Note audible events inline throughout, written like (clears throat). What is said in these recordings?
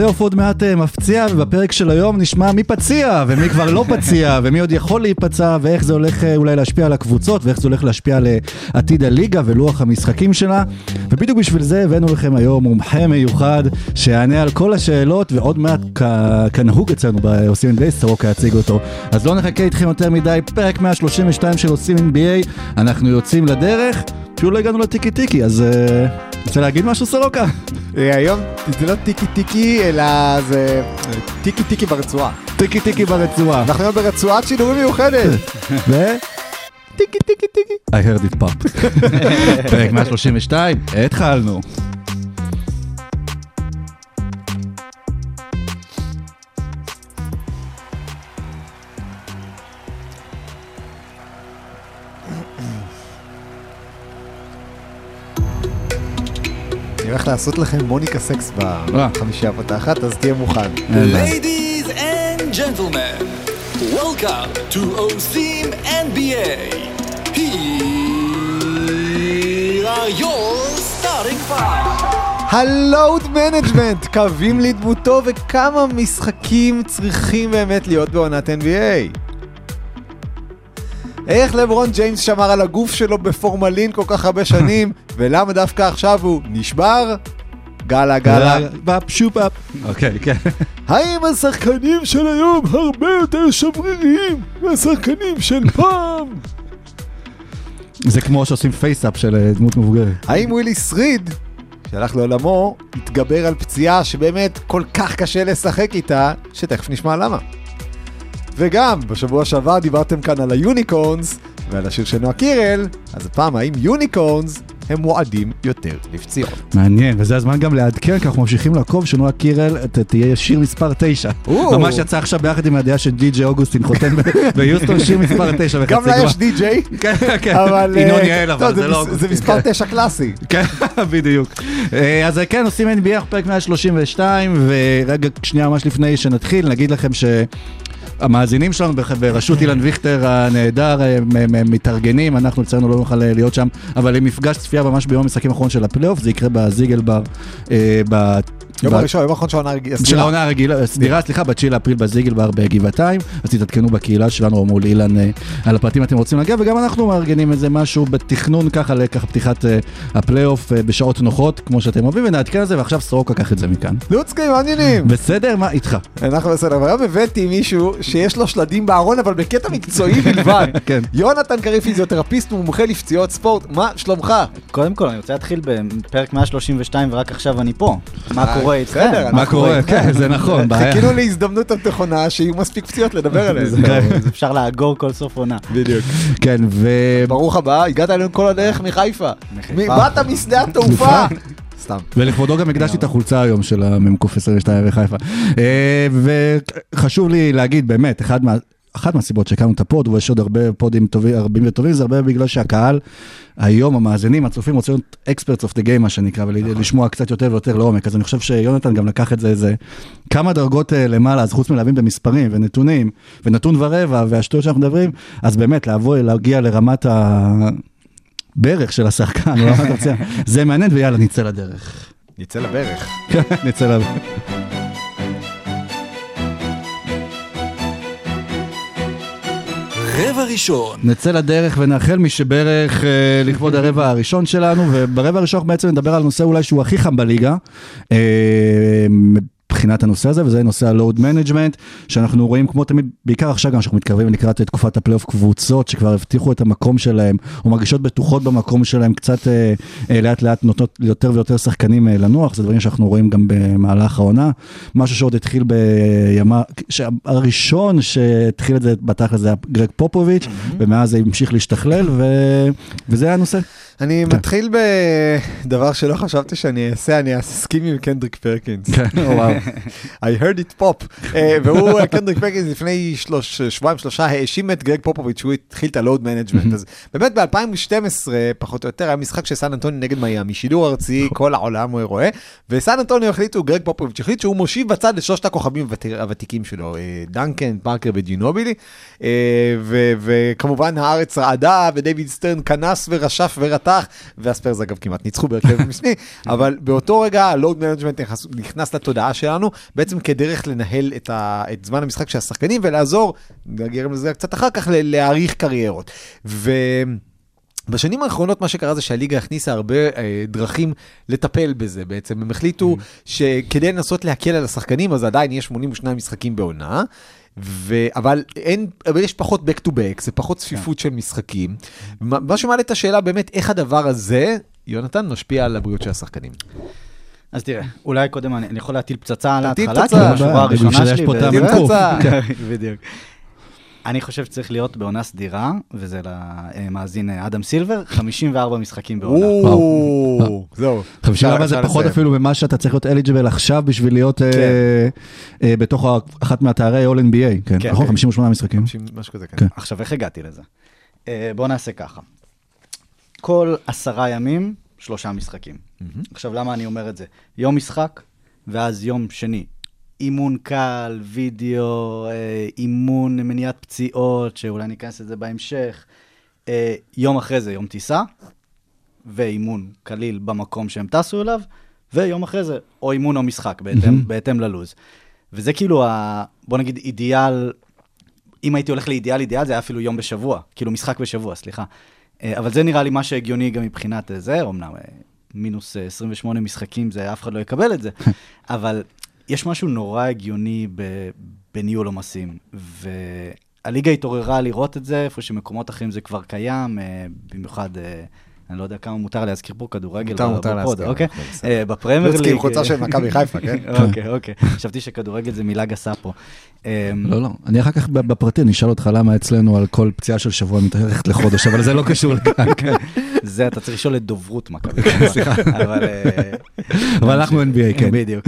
הפלייאוף עוד מעט אה, מפציע, ובפרק של היום נשמע מי פציע, ומי כבר לא פציע, (laughs) ומי עוד יכול להיפצע, ואיך זה הולך אה, אולי להשפיע על הקבוצות, ואיך זה הולך להשפיע על אה, עתיד הליגה ולוח המשחקים שלה. ובדיוק בשביל זה הבאנו לכם היום מומחה מיוחד, שיענה על כל השאלות, ועוד מעט כ- כנהוג אצלנו בעושים NBA, סורוקה יציג אותו. אז לא נחכה איתכם יותר מדי, פרק 132 של עושים NBA, אנחנו יוצאים לדרך, אפילו לא הגענו לטיקי טיקי, אז רוצה להגיד משהו סורוקה? אה, היום זה לא טיקי טיקי, אלא זה אה, טיקי טיקי ברצועה. טיקי טיקי ברצועה. אנחנו היום ברצועת שידורים מיוחדת. ו... טיקי טיקי טיקי. I heard it pop. (laughs) פרק 132, התחלנו. הולך לעשות לכם מוניקה סקס בחמישייה הפותחת, אז תהיה מוכן. Ladies and gentlemen, welcome to עושים NBA. Here are your starting five. ה-load management, קווים לדמותו וכמה משחקים צריכים באמת להיות בעונת NBA. איך לברון ג'יימס שמר על הגוף שלו בפורמלין כל כך הרבה שנים, (laughs) ולמה דווקא עכשיו הוא נשבר? גלה גלה. בפ שופ-אפ. אוקיי, כן. האם השחקנים של היום הרבה יותר שבריריים מהשחקנים של (laughs) פעם? זה כמו שעושים FaceApp של אה, דמות מבוגרת. האם ווילי שריד, שהלך לעולמו, התגבר על פציעה שבאמת כל כך קשה לשחק איתה, שתכף נשמע למה. וגם, בשבוע שעבר דיברתם כאן על ה-unicorns ועל השיר של נועה קירל, אז הפעם האם יוניקורנס הם מועדים יותר לפציעות. מעניין, וזה הזמן גם לעדכן, כי אנחנו ממשיכים לעקוב שנועה קירל תהיה שיר מספר 9. או. ממש יצא עכשיו ביחד עם הידיעה של די.ג'יי אוגוסטין חותם (laughs) ביוסטון שיר מספר 9 וחצי גם לה יש די-ג'יי, כן, כן, אבל... ינון אה, יעל, לא, אבל זה לא זה. מספר כן. תשע קלאסי. (laughs) כן, בדיוק. אה, אז כן, עושים NBA, פרק 132, ורגע, שנייה ממש לפני שנתחיל, נגיד לכם ש... המאזינים שלנו בראשות אילן ויכטר הנהדר אה, מ- מ- מתארגנים, אנחנו אצלנו לא נוכל אה, להיות שם, אבל עם מפגש צפייה ממש ביום המשחקים האחרון של הפלייאוף, זה יקרה בזיגל בר. אה, יום הראשון, יום האחרון של העונה הרגילה. של העונה הרגילה, סליחה, סליחה, ב-9 לאפריל בזיגל בר בגבעתיים, אז תתעדכנו בקהילה שלנו או מול אילן אה, על הפרטים אתם רוצים להגיע, וגם אנחנו מארגנים איזה משהו בתכנון ככה לככה פתיחת אה, הפלייאוף אה, בשעות נוחות, כמו שאתם אוהבים, ונעדכן על זה, ועכשיו סורוקה קח את זה מכאן. לוצקי, מעניינים. בסדר? מה איתך? אנחנו בסדר, אבל היום הבאתי מישהו שיש לו שלדים בארון, אבל בקטע מקצועי בלבד. (laughs) כן. יונתן קריב פיזיותרפיסט ומומחה לפציעות ספורט, מה שלומך? קודם כל, אני רוצה להתחיל בפרק 132 ורק עכשיו אני פה. מה קורה איתכם? בסדר, מה קורה? כן, זה נכון, (laughs) בעיה. חיכינו להזדמנות הנכונה שיהיו מספיק פציעות לדבר (laughs) עליהן. אפשר לאגור כל סוף עונה. בדיוק. כן, ו... ברוך הבא, הגעת אלינו כל הדרך מחיפה. באת משדה התעופה. סתם. ולכבודו גם הקדשתי את החולצה היום של המ"ק 22 בחיפה. אה, וחשוב לי להגיד, באמת, אחד מה... אחת מהסיבות שהקמנו את ה-pod, ויש עוד הרבה פודים טובים, רבים וטובים, זה הרבה בגלל שהקהל, היום המאזינים, הצופים, רוצים להיות experts of the game, מה שנקרא, ולשמוע קצת יותר ויותר לעומק. אז אני חושב שיונתן גם לקח את זה איזה כמה דרגות אה, למעלה, אז חוץ מלהבין במספרים ונתונים, ונתון ורבע, והשטויות שאנחנו מדברים, אז באמת, לבוא, להגיע לרמת ה... ברך של השחקן. (laughs) זה מעניין, ויאללה, נצא לדרך. נצא לברך. (laughs) נצא לדרך. רבע ראשון, נצא לדרך ונאחל מי שברך אה, לכבוד הרבע הראשון שלנו, וברבע הראשון אנחנו בעצם נדבר על נושא אולי שהוא הכי חם בליגה. אה, מבחינת הנושא הזה, וזה נושא ה-load management, שאנחנו רואים כמו תמיד, בעיקר עכשיו גם שאנחנו מתקרבים לקראת תקופת הפלייאוף קבוצות שכבר הבטיחו את המקום שלהם, או מרגישות בטוחות במקום שלהם, קצת אה, אה, לאט לאט נותנות יותר ויותר שחקנים אה, לנוח, זה דברים שאנחנו רואים גם במהלך העונה. משהו שעוד התחיל בימה, הראשון שהתחיל את זה בתכל'ס זה היה גרג פופוביץ', ומאז זה המשיך להשתכלל, ו... וזה היה הנושא. אני מתחיל בדבר שלא חשבתי שאני אעשה, אני אסכים עם קנדריק פרקינס. כן, וואו. I heard it pop. אה, והוא, קנדריק פרקינס, לפני שלוש, שבועיים שלושה, האשים את גרג פופוביץ' שהוא התחיל את ה-load management. אז באמת ב-2012, פחות או יותר, היה משחק של סן אנטוניו נגד מיאמי, שידור ארצי, כל העולם הוא רואה, וסן אנטוניו החליטו, גרג פופוביץ' החליט שהוא מושיב בצד את שלושת הכוכבים הוות- הוותיקים שלו, אה, דנקן, פארקר וג'ינובילי, אה, וכמובן הארץ רעדה, ודייוויד סטרן כנס ורשף ורתח, והספיירס אגב כמעט ניצחו בהרכב (laughs) משני, אבל באותו רגע ה-load management נכנס, לתודעה שלנו, בעצם כדרך לנהל את, ה, את זמן המשחק של השחקנים ולעזור, נגיע לזה קצת אחר כך, ל- להאריך קריירות. ו... בשנים האחרונות מה שקרה זה שהליגה הכניסה הרבה אה, דרכים לטפל בזה בעצם. הם החליטו שכדי לנסות להקל על השחקנים, אז עדיין יש 82 משחקים בעונה. ו... אבל אין, אבל יש פחות back to back, זה פחות צפיפות של משחקים. מה שמעלה את השאלה באמת, איך הדבר הזה, יונתן, משפיע על הבריאות של השחקנים. אז תראה, אולי קודם אני אני יכול להטיל פצצה על תטיל ההתחלה. כי בשבוע בשביל הראשונה שלי. קוף. פצצה. (laughs) (laughs) בדיוק. אני חושב שצריך להיות בעונה סדירה, וזה למאזין אה, אדם סילבר, 54 משחקים בעונה. זהו. 54 זה אפשר פחות לסיים. אפילו ממה שאתה צריך להיות אליג'בל עכשיו בשביל להיות אה, כן. אה, בתוך ה- אחת מהתארי All NBA, כן, כן, נכון? כן. 58 משחקים. משהו כזה, כן. כן. עכשיו, איך הגעתי לזה? אה, בואו נעשה ככה. כל עשרה ימים, שלושה משחקים. עכשיו, למה אני אומר את זה? יום משחק, ואז יום שני. אימון קל, וידאו, אה, אימון מניעת פציעות, שאולי ניכנס לזה בהמשך. אה, יום אחרי זה יום טיסה, ואימון קליל במקום שהם טסו אליו, ויום אחרי זה או אימון או משחק, בהתאם, בהתאם ללוז. וזה כאילו, ה, בוא נגיד, אידיאל, אם הייתי הולך לאידיאל, אידיאל זה היה אפילו יום בשבוע, כאילו משחק בשבוע, סליחה. אה, אבל זה נראה לי מה שהגיוני גם מבחינת אה, זה, אמנם מינוס אה, 28 משחקים, זה אף אחד לא יקבל את זה, (laughs) אבל יש משהו נורא הגיוני ב, בניהול עומסים, והליגה התעוררה לראות את זה, איפה שמקומות אחרים זה כבר קיים, אה, במיוחד... אה, אני לא יודע כמה מותר להזכיר פה כדורגל מותר, מותר להזכיר, אוקיי? אה, בפרמייר ליג... חולצה של מכבי חיפה, כן? (laughs) אוקיי, אוקיי. חשבתי שכדורגל זה מילה גסה פה. אה, לא, לא. אני אחר כך בפרטי, אני אשאל אותך למה אצלנו על כל פציעה של שבוע מתארכת לחודש, אבל זה לא קשור (laughs) לכאן. כן. זה אתה צריך לשאול את דוברות מכבי חיפה. אבל... אה, אנחנו NBA, כן. בדיוק.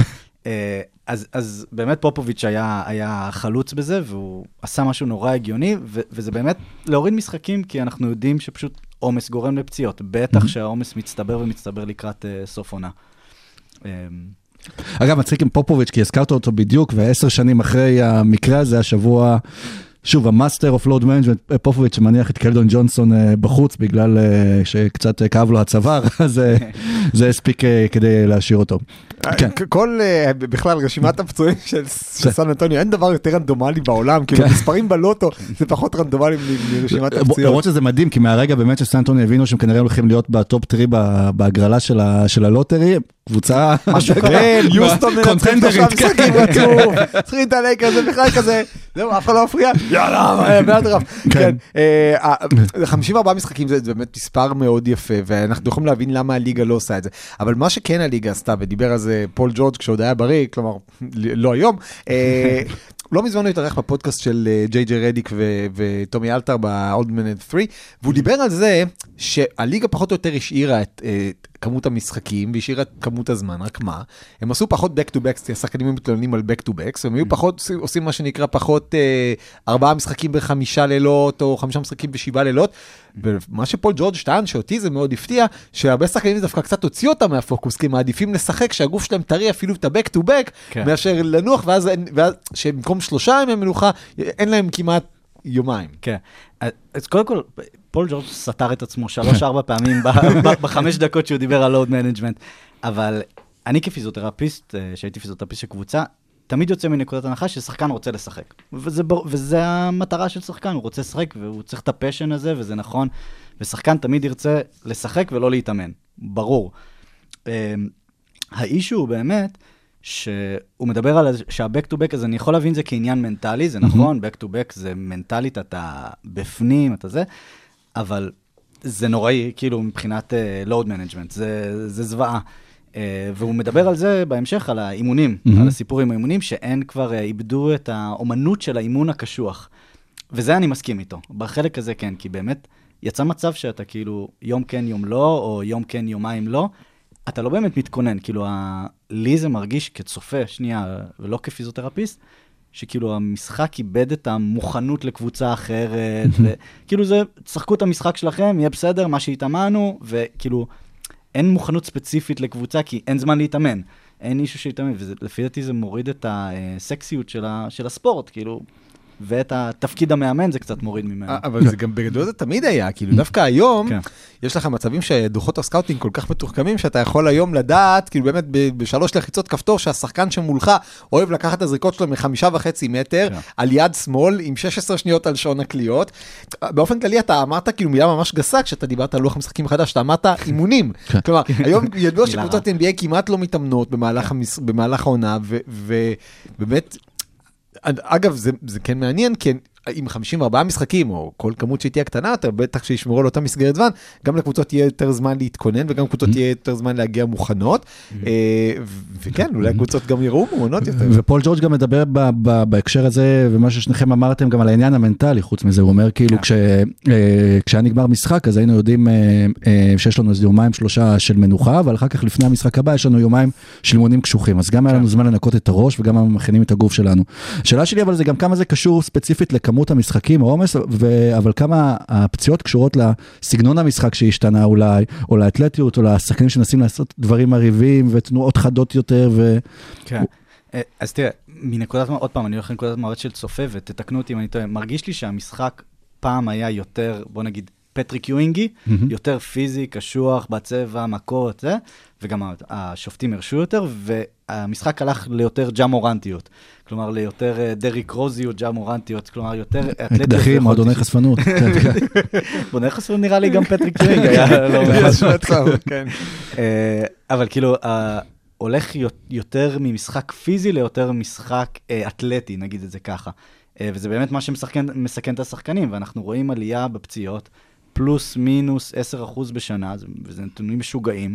אה, אז, אז באמת פופוביץ' היה, היה חלוץ בזה, והוא עשה משהו נורא הגיוני, ו, וזה באמת להוריד משחקים, כי אנחנו יודעים שפשוט עומס גורם לפציעות. בטח שהעומס מצטבר ומצטבר לקראת uh, סוף עונה. אה, אגב, מצחיק עם פופוביץ', כי הזכרת אותו בדיוק, ועשר שנים אחרי המקרה הזה, השבוע, שוב, ה-master of load management, פופוביץ' שמניח את קלדון ג'ונסון אה, בחוץ, בגלל אה, שקצת אה, כאב לו הצוואר, (laughs) אז (laughs) זה הספיק כדי להשאיר אותו. כן. כל, בכלל, רשימת הפצועים (laughs) של סן אנטוניו, אין דבר יותר רנדומלי בעולם, כאילו, מספרים בלוטו זה פחות רנדומלי מרשימת הפציעות. למרות שזה מדהים, כי מהרגע באמת שסן אנטוניו הבינו שהם כנראה הולכים להיות ב-top three ב- בהגרלה של ה- של ה-lottery, קבוצה... משהו קרה. כן, (laughs) יוסטון מנצחים שלושה משחקים רצוף, צריכים את הלייקר, זה בכלל כזה, זהו, אף אחד לא מפריע, יאללה, באטרף. כן, אה, אה, 54 משחקים זה באמת מספר מאוד יפה, ואנחנו יכולים להבין למה הליגה לא עושה את זה. אבל מה שכן הליגה עשתה, ודיבר על זה פול ג'ורג' כשעוד היה בריא, כלומר, לא היום, אה, לא מזמן הוא התארח בפודקאסט של אה, ג'יי ג'יי רדיק ו- וטומי אלטר ב-Old Man 3, והוא דיבר על זה שהליגה פחות או יותר השאירה את אה, כמות המשחקים והשאירה את כמות הזמן, רק מה? הם עשו פחות back to back, השחקנים היו מתלוננים על back to backs, והם היו פחות, עושים- מה שנקרא פחות אה, ארבעה משחקים בחמישה לילות, או חמישה משחקים בשבעה לילות, ומה שפול ג'ורג' טען, שאותי זה מאוד הפתיע, שהרבה שחקנים דווקא קצת הוציא אותם מהפוקוס, כי הם מעדיפים לשחק, שהגוף שלהם טרי אפילו את ה-back to back, כן. מאשר לנוח, ואז, ואז שבמקום שלושה ימי מנוחה, אין להם כמעט יומיים. כן. אז קודם כל, פול ג'ורג' סתר את עצמו שלוש-ארבע (laughs) פעמים בחמש דקות שהוא דיבר על load management. אבל אני כפיזיותרפיסט, אה, שהייתי פיזיותרפיסט של קבוצה, תמיד יוצא מנקודת הנחה ששחקן רוצה לשחק. וזה, וזה המטרה של שחקן, הוא רוצה לשחק והוא צריך את ה passion הזה, וזה נכון. ושחקן תמיד ירצה לשחק ולא להתאמן, ברור. אה, ה issue הוא באמת, שהוא מדבר על זה שה-back to back, אז אני יכול להבין זה כעניין מנטלי, זה נכון, back to back זה מנטלית, אתה בפנים, אתה זה, אבל זה נוראי, כאילו, מבחינת uh, load management, זה, זה זוועה. Uh, והוא מדבר על זה בהמשך, על האימונים, מהמם. על הסיפור עם האימונים, שהן כבר uh, איבדו את האומנות של האימון הקשוח. וזה אני מסכים איתו. בחלק הזה כן, כי באמת יצא מצב שאתה כאילו יום כן, יום לא, או יום כן, יומיים לא. אתה לא באמת מתכונן, כאילו, ה... לי זה מרגיש כצופה, שנייה, ולא כפיזיותרפיסט, שכאילו המשחק איבד את המוכנות לקבוצה אחרת, (laughs) וכאילו זה, תשחקו את המשחק שלכם, יהיה בסדר, מה שהתאמנו, וכאילו, אין מוכנות ספציפית לקבוצה, כי אין זמן להתאמן. אין issue שיתאמן, ולפי דעתי זה מוריד את הסקסיות של, ה... של הספורט, כאילו, ואת התפקיד המאמן זה קצת מוריד ממנו. אה, אבל זה גם בגדול זה תמיד היה, כאילו דווקא היום, כן. יש לך מצבים שדוחות ה scouting כל כך מתוחכמים, שאתה יכול היום לדעת, כאילו באמת בשלוש לחיצות כפתור, שהשחקן שמולך אוהב לקחת את הזריקות שלו מחמישה וחצי מטר, כן. על יד שמאל, עם 16 שניות על שעון הקליעות. באופן כללי אתה אמרת כאילו מילה ממש גסה, כשאתה דיברת על לוח המשחקים החדש, אתה אמרת (laughs) אימונים. כלומר, היום ידוע (laughs) שקבוצות NBA כמעט לא מתאמנות במהלך העונה, ובאמת... אגב, זה, זה כן מעניין, כי עם 54 משחקים, או כל כמות שתהיה קטנה יותר, בטח שישמרו על אותה מסגרת זמן, גם לקבוצות יהיה יותר זמן להתכונן, וגם לקבוצות יהיה יותר זמן להגיע מוכנות. אה, ו- וכן, אולי הקבוצות גם יראו מאונות יותר. ופול ג'ורג' גם מדבר בהקשר הזה, ומה ששניכם אמרתם גם על העניין המנטלי, חוץ מזה, הוא אומר כאילו כש- אה, כשהיה נגמר משחק, אז היינו יודעים אה, אה, שיש לנו איזה יומיים שלושה של מנוחה, אבל אחר כך לפני המשחק הבא יש לנו יומיים של אימונים קשוחים, אז גם היה לנו זמן לנקות את הראש וגם מכינים את הגוף שלנו. השאלה שלי אבל זה גם כמה זה קשור ספציפית לכמות המשחקים, העומס, ו- אבל כמה הפציעות קשורות לסגנון המשחק שהשתנה אולי, או לאתלטיות, או לשחקנים שמנסים לעשות דברים מרהיבים ותנועות חדות יותר, ו... כן. אה, אז תראה, מנקודת, עוד פעם, אני הולך לנקודת מבט של צופה, ותתקנו אותי אם אני טועה, מרגיש לי שהמשחק פעם היה יותר, בוא נגיד, פטריק יואינגי, יותר פיזי, קשוח, בצבע, מכות, זה, וגם השופטים הרשו יותר, והמשחק הלך ליותר ג'אמורנטיות. כלומר, ליותר אה, דריק רוזיות, ג'אמורנטיות, כלומר, יותר (laughs) אתלטיות. אקדחים, (laughs) מועדוני. חשפנות. כן, כן. בוא נכנס נראה לי גם פטריק יואינגי היה לא מעט. מצב, (laughs) כן. אה, אבל כאילו, אה, הולך יו- יותר ממשחק פיזי ליותר משחק אתלטי, נגיד את זה ככה. וזה באמת מה שמסכן מסכן את השחקנים, ואנחנו רואים עלייה בפציעות, פלוס מינוס 10% בשנה, זה- וזה נתונים משוגעים,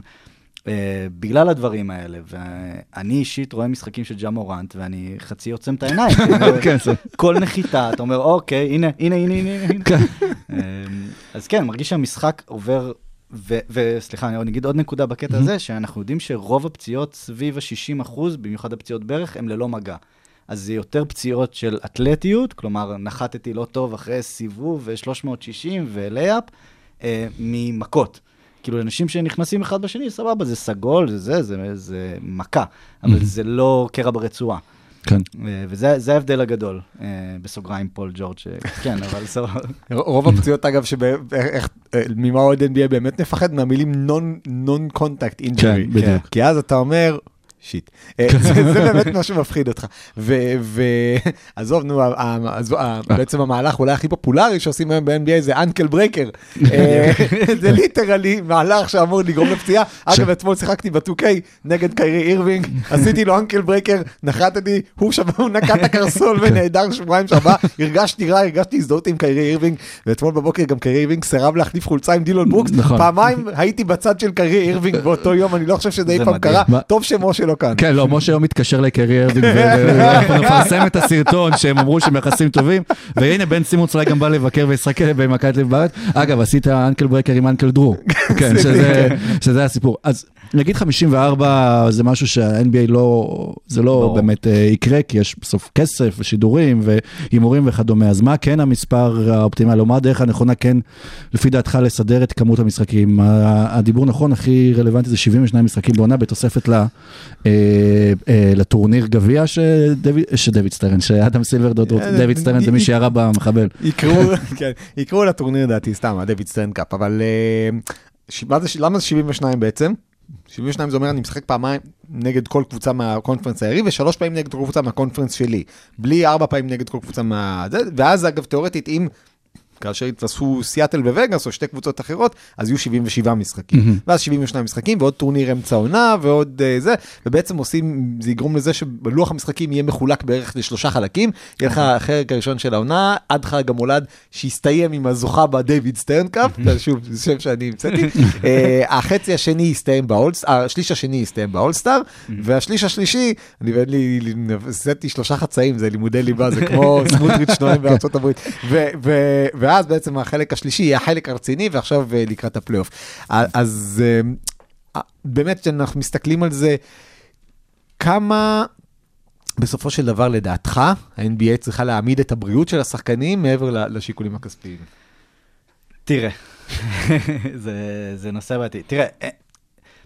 בגלל הדברים האלה. ואני אישית רואה משחקים של ג'ה מורנט, ואני חצי עוצם את העיניים. (laughs) כן, כל נחיתה, אתה אומר, אוקיי, הנה, הנה, הנה, הנה. כן. אמ, אז כן, מרגיש שהמשחק עובר, וסליחה, אני אגיד עוד נקודה בקטע הזה, שאנחנו יודעים שרוב הפציעות סביב ה-60 אחוז, במיוחד הפציעות ברך, הם ללא מגע. אז זה יותר פציעות של אתלטיות, כלומר, נחתתי לא טוב אחרי סיבוב ו-360 ולייפ, אה, ממכות. כאילו, אנשים שנכנסים אחד בשני, סבבה, זה סגול, זה זה, זה, זה מכה, אבל זה לא קרע ברצועה. כן. אה, וזה זה ההבדל הגדול, אה, בסוגריים פול ג'ורג', ש- (laughs) כן, אבל סבבה. רוב הפציעות אגב, ממה עוד ב-NBA באמת נפחד מהמילים contact injury. כן, בדיוק. כי אז אתה אומר, shit. אה, (laughs) זה זה באמת מה שמפחיד אותך. ועזוב, נו, בעצם המהלך אולי הכי פופולרי שעושים היום ב-NBA זה (laughs) ankle breaker. זה literally מהלך שאמור לגרום לפציעה. אגב, אתמול שיחקתי ב-2K נגד קיירי אירווינג, (laughs) עשיתי לו ankle breaker, נחתתי, הוא נקע את הקרסול ונעדר שבועיים שעבר, הרגשתי רע, הרגשתי הזדהות עם קיירי אירווינג, ואתמול בבוקר גם קיירי אירווינג סירב להחליף חולצה עם דילון ברוקס, נכון. פעמיים הייתי בצד של קיירי אירווינג באותו יום, אני לא חושב שזה אי פעם. קרה, טוב שמשה לא כאן. כן, לא, משה היום מתקשר לקיירי אירווינג, ו- ואנחנו נפרסם את הסרטון שהם אמרו שהם יחסים טובים, והנה בן סימונס אולי גם בא לבקר וישחק במכבי תל אביב בארץ. אגב, עשית ankle breaker עם Uncle Drew, (laughs) כן, שזה- שזה הסיפור. אז נגיד 54 זה משהו שה-NBA לא, זה לא ברור. באמת אה, יקרה, כי יש בסוף כסף ושידורים והימורים וכדומה, אז מה כן המספר האופטימלי, או מה הדרך הנכונה כן, לפי דעתך, לסדר את כמות המשחקים? הדיבור נכון הכי רלוונטי זה 72 משחקים בעונה, בתוספת ל... אה, אה, לטורניר גביע שדויד, סטרן, שאדם סילברדוט, אה, דויד סטרן זה מי שירה במחבל. יקראו, כן, לטורניר לדעתי סתם, הדויד סטרן קאפ, אבל מה זה, למה זה 72 בעצם? 72 זה אומר אני משחק פעמיים נגד כל קבוצה מהקונפרנס היריב ושלוש פעמים נגד כל קבוצה מהקונפרנס שלי. בלי ארבע פעמים נגד כל קבוצה מה... ואז אגב תיאורטית אם... כאשר יתווספו סיאטל ווגאס או שתי קבוצות אחרות, אז יהיו 77 משחקים. ואז 72 משחקים ועוד טורניר אמצע עונה ועוד uh, זה, ובעצם עושים, זה יגרום לזה שבלוח המשחקים יהיה מחולק בערך לשלושה חלקים. יהיה לך החלק הראשון של העונה, עד חג המולד, שיסתיים עם הזוכה בדייוויד סטרן cup, (laughs) שוב, זה שם שאני המצאתי. אה, החצי השני יסתיים באולסטאר, השליש השני יסתיים באולסטאר, והשליש השלישי, אני ואין לי, עשיתי שלושה חצאים, זה לימודי ליבה, זה כמו סמוטריץ' נואם בארצות הברית. ו- ו- ואז בעצם החלק השלישי יהיה החלק הרציני, ועכשיו אה, לקראת הפלייאוף. אז... אה, באמת, כשאנחנו מסתכלים על זה, כמה בסופו של דבר, לדעתך, ה-NBA צריכה להעמיד את הבריאות של השחקנים מעבר לשיקולים הכספיים? תראה, (laughs) זה, זה נושא בעייתי. תראה, אה,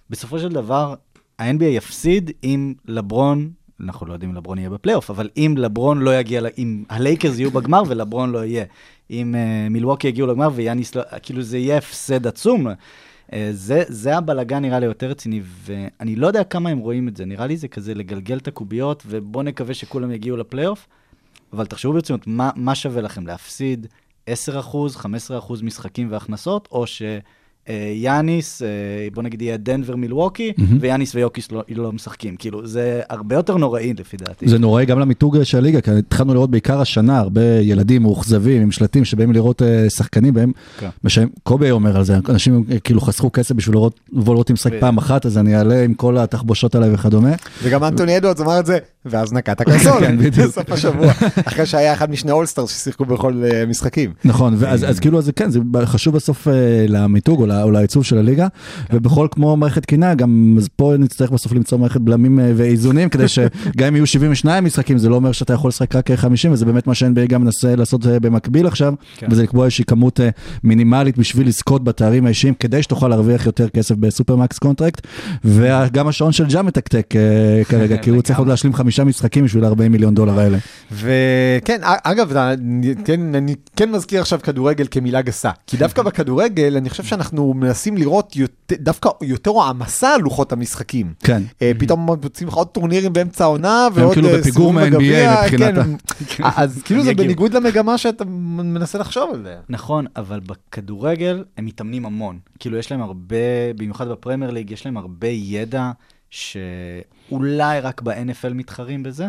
בסופו של דבר, ה-NBA יפסיד אם לברון, אנחנו לא יודעים אם לברון יהיה בפלייאוף, אבל אם לברון לא יגיע, אם הלייקרס יהיו בגמר ולברון לא יהיה, אם uh, מילווקי יגיעו לגמר ויאניס לא, כאילו זה יהיה הפסד עצום. Uh, זה, זה הבלגן נראה לי יותר רציני, ואני לא יודע כמה הם רואים את זה, נראה לי זה כזה לגלגל את הקוביות, ובואו נקווה שכולם יגיעו לפלייאוף, אבל תחשבו ברצינות, מה, מה שווה לכם? להפסיד 10%, 15% משחקים והכנסות, או שיאניס, בוא נגיד יהיה דנבר מילווקי, מהמם. ויאניס ויוקיס לא, לא משחקים. כאילו, זה הרבה יותר נוראי לפי דעתי. זה נוראי גם למיתוג של הליגה, כי התחלנו לראות בעיקר השנה הרבה ילדים מאוכזבים עם שלטים שבאים לראות אה, שחקנים בהם, כן. מושלם, קובי אומר על זה, אנשים אה, כאילו חסכו כסף בשביל לראות, לבוא לראות משחק. פעם אחת, אז אני אעלה עם כל התחבושות עליי וכדומה. וגם אנטוני אדוארדס אמר את זה, ואז נקע את הקרסול, כן. בסוף (laughs) השבוע, אחרי שהיה אחד משני אולסטארס ששיחקו בכל אה, משחקים. נכון, אז כאילו זה כן, זה חשוב בסוף אה, למיתוג או לעיצוב של הליגה, ובכל כמו מערכת תקינה, גם פה נצטרך בסוף למצוא מערכת בלמים אה, ואיזונים, כדי שגם (laughs) אם יהיו 72 משחקים, זה לא אומר שאתה יכול לשחק רק אה, 50, וזה באמת מה ש-NBA גם מנסה לעשות במקביל עכשיו, כן. וזה לקבוע איזושהי כמות מינימלית בשביל לזכות בתארים האישיים, כדי שתוכל להרוויח יותר כסף ב supermax contract, וגם השעון של ג'ה מתקתק כרגע, (laughs) כי הוא צריך עוד להשלים חמישה משחקים בשביל 40 מיליון דולר האלה. וכן, אגב, אני- כן, אני כן מזכיר עכשיו כדורגל כמילה גסה, כי דווקא בכדורגל, אני חושב שאנחנו מנסים לראות יותר- דווקא יותר העמסה על לוחות המשחקים. כן. אה, פתאום מוצאים לך עוד טורנירים באמצע העונה, ועוד כאילו אה, מה-NBA בגביע, כן, (laughs) אז כאילו זה. בניגוד למגמה שאתה מנסה לחשוב עליה. נכון, אבל בכדורגל הם מתאמנים המון. כאילו, יש להם הרבה, במיוחד בפרמייר ליג, יש להם הרבה ידע שאולי רק ב-NFL מתחרים בזה,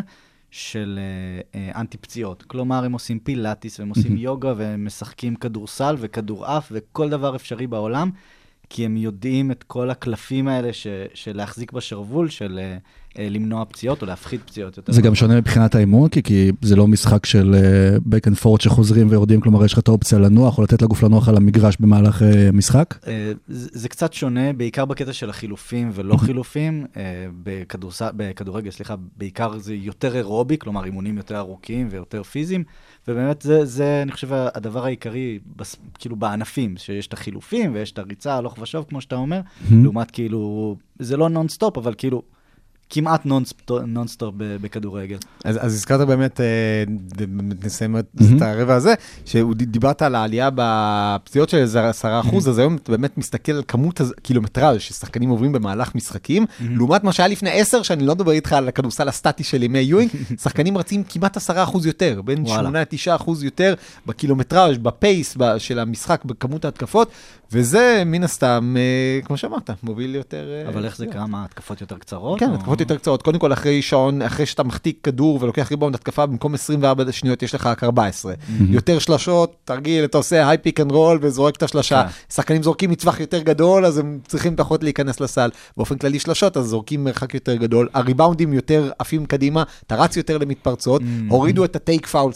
של אה, אה, אנטי פציעות. כלומר, הם עושים פילאטיס, והם עושים יוגה, והם משחקים כדורסל וכדורעף וכל דבר אפשרי בעולם, כי הם יודעים את כל הקלפים האלה ש, של להחזיק בשרוול, של אה, למנוע פציעות או להפחית פציעות. יותר זה גם. שונה מבחינת האימון, כי, כי זה לא משחק של back and forth שחוזרים ויורדים, כלומר יש לך את האופציה לנוח או לתת לגוף לנוח על המגרש במהלך אה, משחק. אה, זה זה קצת שונה, בעיקר בקטע של החילופים ולא חילופים. אה, בכדורס- בכדורגל, סליחה, בעיקר זה יותר אירובי, כלומר אימונים יותר ארוכים ויותר פיזיים, ובאמת זה, זה אני חושב, הדבר העיקרי, בס- כאילו בענפים, שיש את החילופים ויש את הריצה הלוך ושוב, כמו שאתה אומר, לעומת כאילו, זה לא נונסטופ, אבל כאילו, כמעט נונסטופ, בכדורגל. אז, אז הזכרת באמת, אה, נסיים את הרבע הזה, שדיברת על העלייה בפציעות של איזה עשרה אחוז, אז היום אתה באמת מסתכל על כמות הקילומטראז' ששחקנים עוברים במהלך משחקים, לעומת מה שהיה לפני עשר, שאני לא מדבר איתך על הכדורסל הסטטי של ימי יואינג, (laughs) שחקנים רצים כמעט עשרה אחוז יותר, בין וואלה. שמונה לתשעה אחוז יותר בקילומטראז', בפייס של המשחק, בכמות ההתקפות, וזה מן הסתם, אה, כמו שאמרת, מוביל יותר... אה, אבל איך זה קרה? מה, התקפות יותר קצרות? כן, או- התקפות יותר קצרות. קודם כל, אחרי שעון, אחרי שאתה מחתיק כדור ולוקח ריבאונד התקפה, במקום 24 שניות יש לך רק 14. יותר שלשות, תרגיל, אתה עושה high pick and roll וזורק את השלשה. כן. שחקנים זורקים מטווח יותר גדול, אז הם צריכים פחות להיכנס לסל. באופן כללי שלשות, אז זורקים מרחק יותר גדול. הריבאונדים יותר עפים קדימה, אתה רץ יותר למתפרצות. הורידו את ה take foul,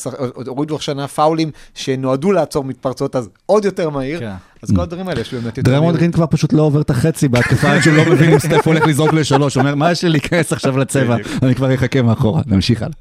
הורידו השנה פאולים שנועדו לעצור מתפרצות, אז עוד יותר מהיר. אז כל הדברים האלה יש באמת יותר... דריימונד. גרין כבר פשוט לא עובר את החצי בהתקפה עד שהוא לא מבין אם סטף הולך לזרוק לשלוש, הוא אומר מה יש לי להיכנס עכשיו לצבע, אני כבר אחכה מאחורה, נמשיך הלאה.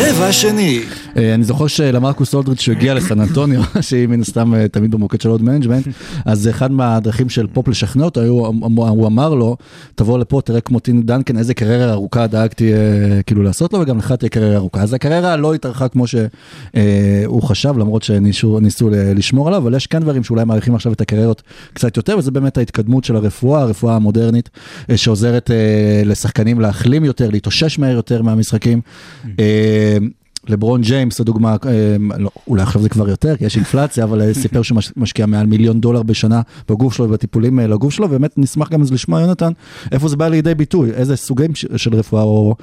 רבע שני. אה, אני זוכר שלמרקוס אולדריג' שהגיע לסן אנטוניו, (laughs) שהיא מן הסתם אה, תמיד במוקד של load management, אז אחד מהדרכים של פופ לשכנע אותו, הוא אמר לו, תבוא לפה, תראה כמו טים דנקן, איזה קריירה ארוכה דאגתי אה, כאילו לעשות לו, וגם לך תהיה קריירה ארוכה. אז הקריירה לא התארכה כמו שהוא חשב, למרות שניסו לשמור עליו, אבל יש כן דברים שאולי מעריכים עכשיו את הקריירות קצת יותר, וזה באמת ההתקדמות של הרפואה, הרפואה המודרנית, שעוזרת לשחקנים להחלים יותר, להתאושש מהר יותר מהמשחקים. לברון ג'יימס, לדוגמה, אה, לא, אולי עכשיו זה כבר יותר, כי יש אינפלציה, אבל אה, סיפר שהוא מש- משקיע מעל מיליון דולר בשנה בגוף שלו ובטיפולים אה, לגוף שלו, ובאמת נשמח גם אז לשמוע, יונתן, איפה זה בא לידי ביטוי, איזה סוגים של רפואה או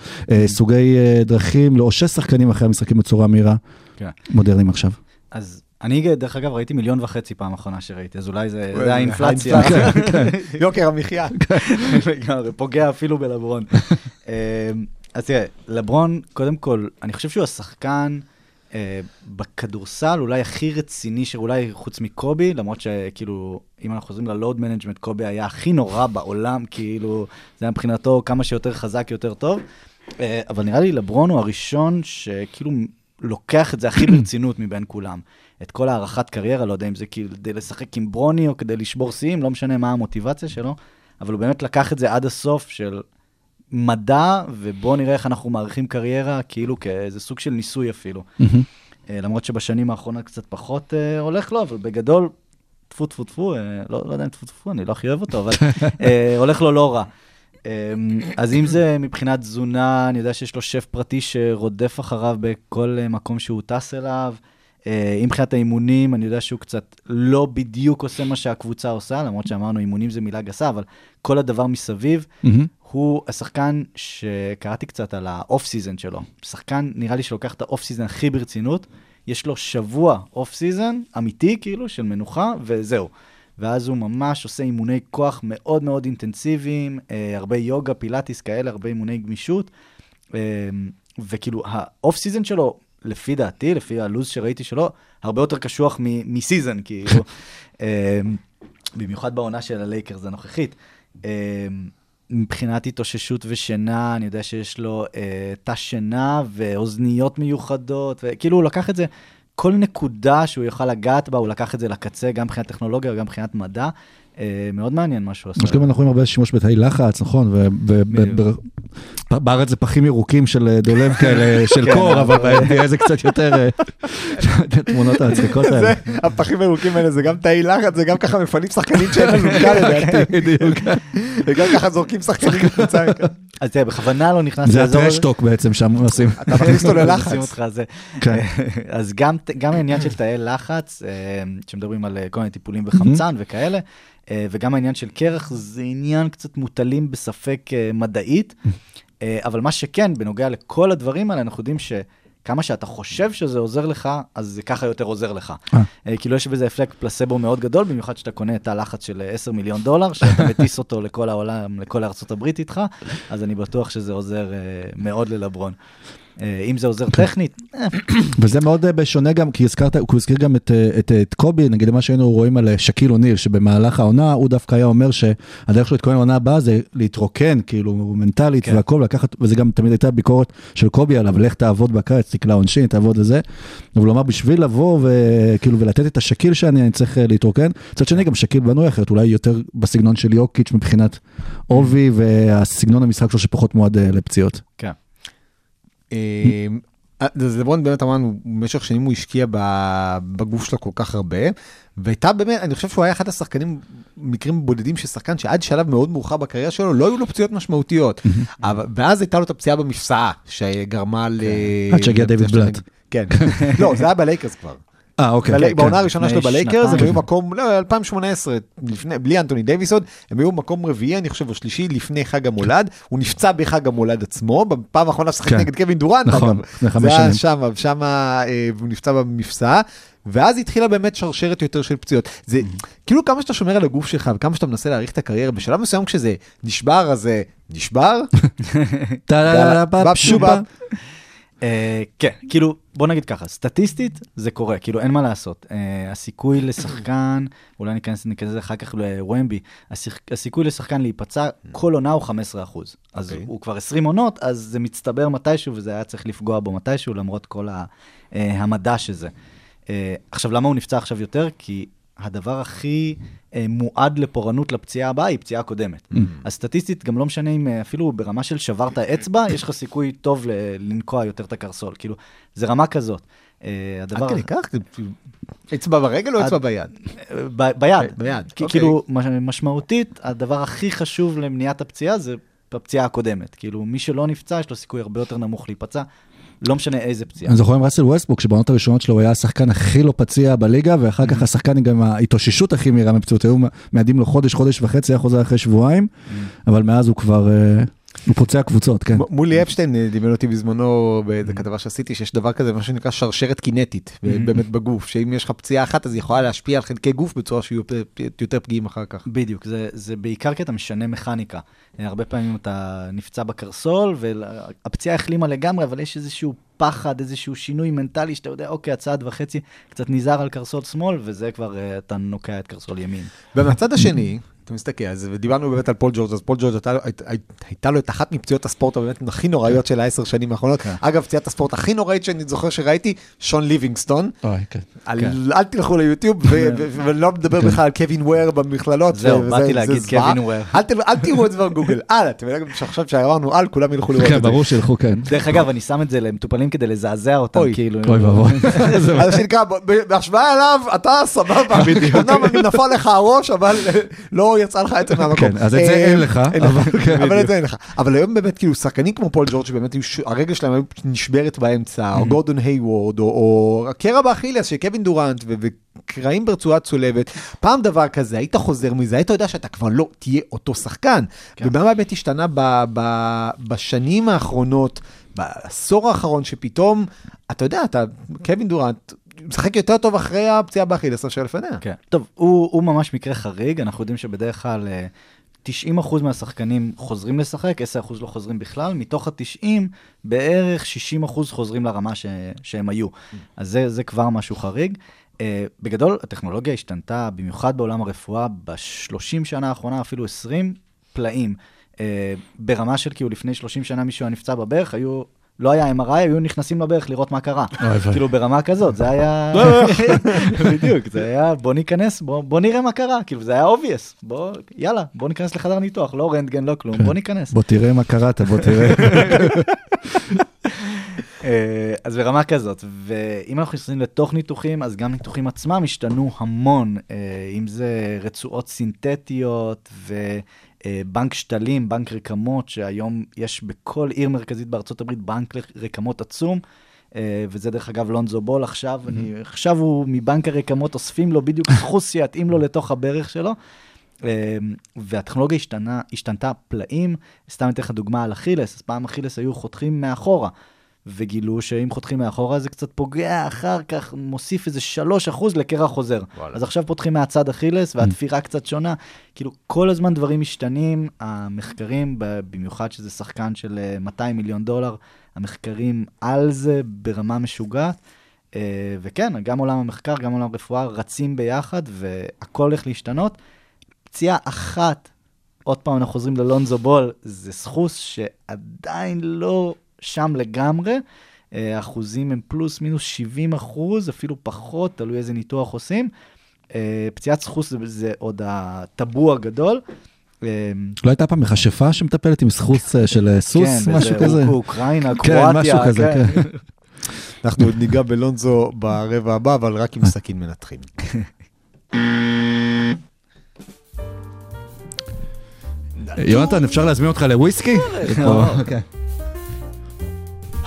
סוגי דרכים לאושש שחקנים אחרי המשחקים בצורה מהירה, כן. מודרניים עכשיו. אז אני, דרך אגב, ראיתי מיליון וחצי פעם אחרונה שראיתי, אז אולי זה, זה האינפלציה. האינפלציה. (laughs) יוקר המחיה. (laughs) לגמרי, פוגע אפילו בלברון. (laughs) אז תראה, לברון, קודם כל, אני חושב שהוא השחקן אה, בכדורסל אולי הכי רציני, שאולי חוץ מקובי, למרות שכאילו, אם אנחנו חוזרים ל load management, קובי היה הכי נורא בעולם, כאילו, זה היה מבחינתו כמה שיותר חזק, יותר טוב. אה, אבל נראה לי לברון הוא הראשון שכאילו לוקח את זה הכי ברצינות מבין כולם. את כל הארכת קריירה, לא יודע אם זה כאילו כדי לשחק עם ברוני או כדי לשבור שיאים, לא משנה מה המוטיבציה שלו, אבל הוא באמת לקח את זה עד הסוף של מדע, ובואו נראה איך אנחנו מעריכים קריירה, כאילו כאיזה סוג של ניסוי אפילו. אה, למרות שבשנים האחרונות קצת פחות אה, הולך לו, אבל בגדול, טפו טפו טפו, אה, לא, לא יודע אם טפו טפו, אני לא הכי אוהב אותו, אבל אה, (laughs) הולך לו לא רע. אה, אז אם זה מבחינת תזונה, אני יודע שיש לו שף פרטי שרודף אחריו בכל אה, מקום שהוא טס אליו. אם מבחינת האימונים, אני יודע שהוא קצת לא בדיוק עושה מה שהקבוצה עושה, למרות שאמרנו אימונים זה מילה גסה, אבל כל הדבר מסביב, מהמם. הוא השחקן שקראתי קצת על ה off season שלו. שחקן, נראה לי שלוקח את ה off season הכי ברצינות, יש לו שבוע off season אמיתי, כאילו, של מנוחה, וזהו. ואז הוא ממש עושה אימוני כוח מאוד מאוד אינטנסיביים, אה, הרבה יוגה, פילאטיס כאלה, הרבה אימוני גמישות. אה, וכאילו, ה off season שלו, לפי דעתי, לפי הלו"ז שראיתי שלו, הרבה יותר קשוח מ season, כאילו. (laughs) אה, במיוחד בעונה של הלייקרס הנוכחית. אה, מבחינת התאוששות ושינה, אני יודע שיש לו אה, תא שינה ואוזניות מיוחדות, וכאילו הוא לקח את זה, כל נקודה שהוא יוכל לגעת בה, הוא לקח את זה לקצה, גם מבחינת טכנולוגיה וגם מבחינת מדע. אה, מאוד מעניין מה שהוא עושה. גם אנחנו רואים הרבה שימוש בתאי לחץ, נכון? ובארץ זה פחים ירוקים של אה, דולב כאלה, של קור, אבל ב-NBA זה קצת יותר אה, (laughs) התמונות המצחיקות האלה. זה, הפחים הירוקים האלה זה גם תאי לחץ, זה גם ככה מפנים שחקנים שאין לנו (laughs) קל לדעתי. בדיוק. (laughs) וגם ככה זורקים שחקנים מקבוצה. אז תראה, בכוונה לא נכנס זה לאזור הזה. הטרשטוק בעצם שם עושים. אתה מכניס אותו ללחץ. זה. כן. אז גם, גם העניין של תאי לחץ, אה, שמדברים על אה, כל מיני טיפולים בחמצן וכאלה, אה, וגם העניין של קרח, זה עניין קצת מוטלים בספק אה, מדעית, (laughs) אה, אבל מה שכן, בנוגע לכל הדברים האלה, אנחנו יודעים שכמה שאתה חושב שזה עוזר לך, אז זה ככה יותר עוזר לך. אה. אה, כאילו יש בזה אפקט פלסבו מאוד גדול, במיוחד שאתה קונה את הלחץ של אה, 10 מיליון דולר, שאתה (laughs) מטיס אותו לכל העולם, לכל ארצות הברית איתך, אז אני בטוח שזה עוזר אה, מאוד ללברון. אה, אם זה עוזר טכנית, אה, וזה מאוד אה, בשונה גם, כי הזכרת, הוא הזכיר גם את, את, את קובי, נגיד מה שהיינו רואים על שקיל אוניל, שבמהלך העונה, הוא דווקא היה אומר שהדרך שלו להתכונן לעונה הבאה זה להתרוקן, כאילו, מנטלית כן. והכל, לקחת, וזה גם תמיד הייתה ביקורת של קובי עליו, לך תעבוד בקיץ, תקלע עונשין, תעבוד לזה. אבל הוא אמר, בשביל לבוא וכאילו, ולתת את השקיל שאני, אני צריך להתרוקן. מצד שני, גם שקיל בנוי אחרת, אולי יותר בסגנון של יוקיץ' מבחינת עובי, והסגנון המשחק שלו שפחות מועד לפציעות. כן. אה, אז לברון באמת אמרנו, במשך שנים הוא השקיע בגוף שלו כל כך הרבה, והייתה באמת, אני חושב שהוא היה אחד השחקנים, מקרים בודדים של שחקן שעד שלב מאוד מאוחר בקריירה שלו, לא היו לו פציעות משמעותיות. אבל- ואז הייתה לו את הפציעה במפסעה, שגרמה ל... עד שהגיע דיוויד בלאט. כן. לא, זה היה בלייקרס כבר. אה, אוקיי. בלי- כן. בעונה הראשונה שלו בלייקרס, הם. היו מקום, לא, 2018, לפני, בלי אנטוני דייוויסון, הם היו מקום רביעי, אני חושב, או שלישי, לפני חג המולד. הוא נפצע בחג המולד עצמו, בפעם האחרונה שחק כן. נגד קווין דורנט, נכון, אגב. לפני חמש זה היה. שם, שם, אה, והוא נפצע במפסעה. ואז התחילה באמת שרשרת יותר של פציעות. זה כאילו כמה שאתה שומר על הגוף שלך וכמה שאתה מנסה להאריך את הקריירה, בשלב מסוים כשזה נשבר, אז זה נשבר. (laughs) אה, כן, כאילו, בוא נגיד ככה, סטטיסטית זה קורה, כאילו אין מה לעשות. אה, הסיכוי לשחקן, (clears throat) אולי ניכנס לזה אחר כך לוומבי, הסיכ- הסיכוי לשחקן להיפצע כל עונה הוא 15 אחוז. אז אוקיי. הוא כבר 20 עונות, אז זה מצטבר מתישהו, וזה היה צריך לפגוע בו מתישהו, למרות כל ה- אה, המדע שזה. אה, עכשיו, למה הוא נפצע עכשיו יותר? כי הדבר הכי מועד לפורענות לפציעה הבאה היא פציעה קודמת. אז סטטיסטית, גם לא משנה אם אה, אפילו ברמה של שברת אצבע, יש לך סיכוי טוב לנקוע יותר את הקרסול. כאילו, זה רמה כזאת. אה, הדבר... עד כדי כך? אצבע ברגל או אצבע ביד? ביד. ביד, אוקיי. כאילו, מש- משמעותית, הדבר הכי חשוב למניעת הפציעה זה הפציעה הקודמת. כאילו, מי שלא נפצע, יש לו סיכוי הרבה יותר נמוך להיפצע, לא משנה איזה פציעה. אני זוכר עם ראסל ווסטבוק, שבעונות הראשונות שלו הוא היה השחקן הכי לא פציע בליגה, ואחר כך השחקן עם ההתאוששות הכי מהירה מפציעות, היו מיידים לו חודש, חודש וחצי, היה חוזר אחרי שבועיים, אבל מאז הוא כבר... הוא פוצע קבוצות, כן. מולי אפשטיין אה, דיבר אותי בזמנו באיזה כתבה שעשיתי שיש דבר כזה מה שנקרא שרשרת קינטית באמת בגוף שאם יש לך פציעה אחת אז היא יכולה להשפיע על חלקי גוף בצורה שיהיו יותר פגיעים אחר כך. בדיוק, זה, זה בעיקר כי אתה משנה מכניקה. הרבה פעמים אתה נפצע בקרסול, והפציעה החלימה לגמרי, אבל יש איזשהו פחד, איזשהו שינוי מנטלי, שאתה יודע, אוקיי, הצעד וחצי קצת נזהר על קרסול שמאל, וזה כבר, אה, אתה נוקע את קרסול ימין. ומהצד השני, (laughs) אתה מסתכל על זה, ודיברנו באמת על פול ג'ורג', אז פול ג'ורג' הייתה, לו- את אחת מפציעות הספורט הבאמת הכי נוראיות של העשר שנים האחרונות. אגב, פציעת הספורט הכי נוראית שאני זוכר שראיתי, שון ליווינגסטון. כן. על, אל תלכו ליוטיוב, ולא מדבר בכלל על קווין וויר במכללות. זהו, באתי להגיד. קווין וויר. אל תראו את זה בגוגל, אל, אתם יודעים שעכשיו שאמרנו על, כולם ילכו לראות כן, את זה. ברור שילכו, כן. דרך אגב, אני שם את זה למטופלים כדי לזעזע אותם. כאילו. אוי ואבוי. (laughs) אז מה שנקרא, ב- ב- בהשוואה אליו, אתה סבבה, אמנם נפל לך הראש, אבל אה, לא יצא לך עצם מהמקום. כן, אז את זה אה, אין לך, אבל- כן, את. זה אין לך. אבל היום באמת, כאילו, שחקנים כמו פול ג'ורג' שבאמת הרגל שלהם נשברת באמצע, או גורדון היוורד, או- או הקרע באכילס של קווין דורנט, וקרעים ברצועה צולבת. פעם דבר כזה, היית חוזר מזה, היית יודע שאתה כבר לא תהיה אותו שחקן. כן. ומה באמת השתנה ב- ב- בשנים האחרונות, בעשור האחרון, שפתאום, אתה יודע, אתה, קווין דורנט, משחק יותר טוב אחרי הפציעה באכילס מאשר לפניה. כן. טוב, הוא, הוא ממש מקרה חריג, אנחנו יודעים שבדרך כלל אה, 90% מהשחקנים חוזרים לשחק, 10% לא חוזרים בכלל, מתוך ה-90, בערך 60% חוזרים לרמה ש, שהם היו. אז זה, זה כבר משהו חריג. Uh, בגדול, הטכנולוגיה השתנתה, במיוחד בעולם הרפואה, ב-30 שנה האחרונה, אפילו 20 פלאים. Uh, ברמה של כאילו לפני 30 שנה מישהו היה נפצע בברך, היו... לא היה MRI, היו נכנסים לברך לראות מה קרה. כאילו ברמה כזאת, זה היה... (laughs) בדיוק, זה היה בוא ניכנס, בוא, נראה מה קרה, כאילו זה היה obvious, בוא, יאללה, בוא ניכנס לחדר ניתוח, לא רנטגן, לא כלום, בוא ניכנס. בוא תראה מה קראת, בוא תראה. (laughs) אה, אז ברמה כזאת, ואם אנחנו נכנסים לתוך ניתוחים, אז גם ניתוחים עצמם השתנו המון, אה, אם זה רצועות סינתטיות ובנק שתלים, בנק רקמות, שהיום יש בכל עיר מרכזית בארצות הברית בנק רקמות עצום. אה, וזה דרך אגב לונזו בול עכשיו, אני, עכשיו הוא מבנק הרקמות אוספים לו בדיוק סחוס שיתאים לו לתוך הברך שלו. אה, והטכנולוגיה השתנה, השתנתה פלאים, סתם אתן לך דוגמה על אכילס, אז פעם אכילס היו חותכים מאחורה, וגילו שאם חותכים מאחורה זה קצת פוגע, אחר כך מוסיף איזה 3% לקרע חוזר. אז עכשיו פותחים מהצד אכילס והתפירה קצת שונה, כאילו כל הזמן דברים משתנים, המחקרים, במיוחד שזה שחקן של אה, 200 מיליון דולר, המחקרים על זה ברמה משוגעת. אה, וכן, גם עולם המחקר, גם עולם הרפואה רצים ביחד, והכל הולך להשתנות. פציעה אחת, עוד פעם אנחנו חוזרים ללונזו בול, זה סחוס שעדיין לא שם לגמרי. אה, האחוזים הם פלוס מינוס 70 אחוז, אפילו פחות, תלוי איזה ניתוח עושים. אה, פציעת סחוס זה, זה עוד הטאבו הגדול. אה, לא הייתה פעם מכשפה שמטפלת עם סחוס של אה, סוס, כן, משהו כזה? אוק- אוקראינה, כן, קרואטיה, משהו כזה, כן. אנחנו עוד ניגע בלונזו ברבע הבא, אבל רק עם סכין מנתחים. יונתן, אפשר להזמין אותך לוויסקי?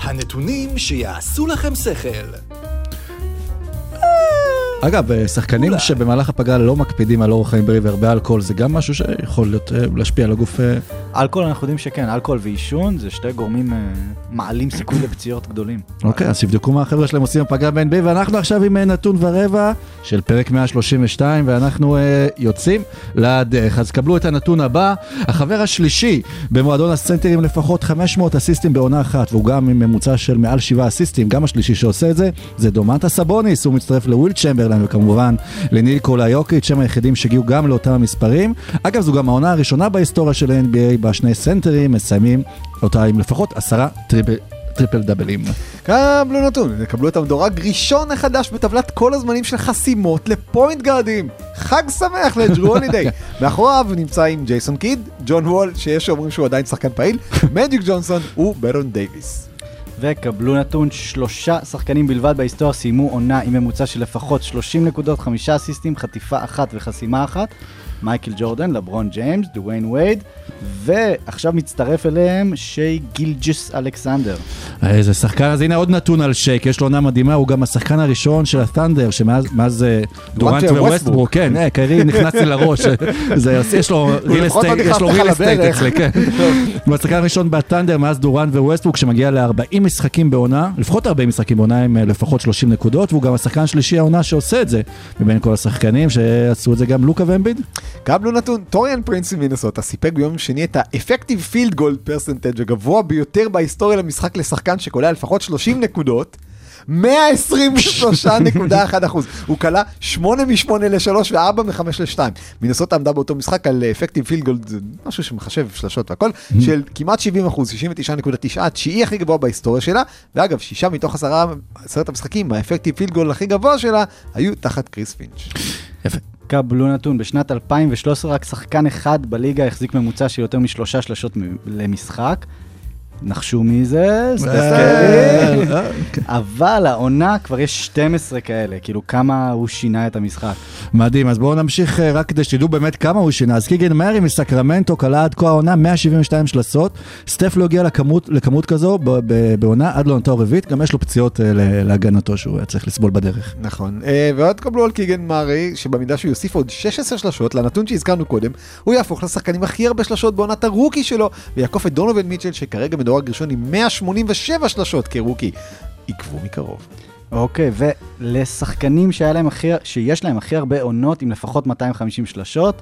הנתונים שיעשו לכם שכל. אגב, אה, שחקנים שבמהלך הפגרה לא מקפידים על אורח חיים בריא והרבה אלכוהול, זה גם משהו שיכול להיות, אה, להשפיע על הגוף. אה, אלכוהול, אנחנו יודעים שכן, אלכוהול ועישון זה שתי גורמים מעלים סיכוי לפציעות גדולים. אוקיי, אז תבדקו מה החבר'ה שלהם עושים בפגרה ב-NBA, ואנחנו עכשיו עם נתון ורבע של פרק 132, ואנחנו אה, יוצאים לדרך. אז קבלו את הנתון הבא, החבר השלישי במועדון הסנטרים לפחות 500 אסיסטים בעונה אחת, והוא גם עם ממוצע של מעל 7 אסיסטים, גם השלישי שעושה את זה, זה דומנטאס סאבוניס, הוא מצטרף לוויל צ'מברלן, וכמובן לניקולה יוקיץ', הם היחידים שהגיעו גם לאותם המספרים. אגב, זו גם העונה הראשונה בהיסטוריה של ה-NBA, בה שני סנטרים מסיימים אותה עם לפחות עשרה טריפל, טריפל דאבלים. קבלו נתון, תקבלו את המדורג ראשון החדש בטבלת כל הזמנים של חסימות לפוינט גארדים. חג שמח לג'רו הולידיי. (laughs) מאחוריו נמצא עם ג'ייסון קיד, ג'ון וול, שיש שאומרים שהוא עדיין שחקן פעיל, (laughs) מג'יק ג'ונסון ובארון דייוויס. וקבלו נתון, שלושה שחקנים בלבד בהיסטוריה סיימו עונה עם ממוצע של לפחות 30 נקודות, חמישה אסיסטים, חטיפה אחת וחסימה אחת. מייקל ג'ורדן, לברון ג'יימס, דוויין וייד ועכשיו מצטרף אליהם שי גילג'ס אלכסנדר. איזה שחקן, אז הנה עוד נתון על שיי, יש לו עונה מדהימה, הוא גם השחקן הראשון של הת'נדר, שמאז מאז, אה, דורנט וווסטברוק. וווסטברוק, כן, אה, קיירי (laughs) נכנס לי לראש, יש לו real לא estate, יש לו real estate. אצלי, כן. (laughs) הוא השחקן הראשון בת'נדר מאז דורנט וווסטברוק, שמגיע ל-40 משחקים בעונה, לפחות 40 משחקים בעונה עם אה, לפחות 30 נקודות, והוא גם השחקן השלישי העונה שעושה את זה, מבין כל השחקנים שעשו את זה גם לוקה ואמביד. קבלו נתון, טוריאן פרינס ממינסוטה סיפק ביום שני את ה effective field goal percentage הגבוה ביותר בהיסטוריה למשחק לשחקן שקולע לפחות 30 נקודות. 123.1 אחוז, הוא כלה 8 מ-8 ל-3 ו-4 מ-5 ל-2. מינסוטה עמדה באותו משחק על אפקטיב פילד גולד, זה משהו שמחשב שלשות והכל, של כמעט 70 אחוז, 69.9, התשיעי הכי גבוה בהיסטוריה שלה, ואגב, שישה מתוך עשרה, עשרת המשחקים, האפקטיב פילד גולד הכי גבוה שלה, היו תחת קריס פינץ'. יפה. קבלו נתון, בשנת 2013 רק שחקן אחד בליגה החזיק ממוצע של יותר משלושה שלשות למשחק. נחשו מי זה? קרי. אה, כן. אבל העונה כבר יש 12 כאלה, כאילו כמה הוא שינה את המשחק. מדהים, אז בואו נמשיך אה, רק כדי שתדעו באמת כמה הוא שינה. אז קיגן מארי מסקרמנטו כלה עד כה העונה 172 שלשות, סטף לא הגיע לכמות, לכמות כזו ב- ב- בעונה עד לעונתו הרביעית, גם יש לו פציעות אה, להגנתו שהוא היה צריך לסבול בדרך. נכון, אה, ועוד תקבלו על קיגן מארי, שבמידה שהוא יוסיף עוד 16 שלשות לנתון שהזכרנו קודם, הוא יהפוך לשחקן עם הכי הרבה שלשות בעונת הרוקי שלו, ויעקוף את דונובל מיטשל, שכרגע מדורג ראשון עם 187 שלשות כרוקי. עקבו מקרוב. אוקיי, ולשחקנים שהיה להם הכי, שיש להם הכי הרבה עונות עם לפחות 250 שלשות,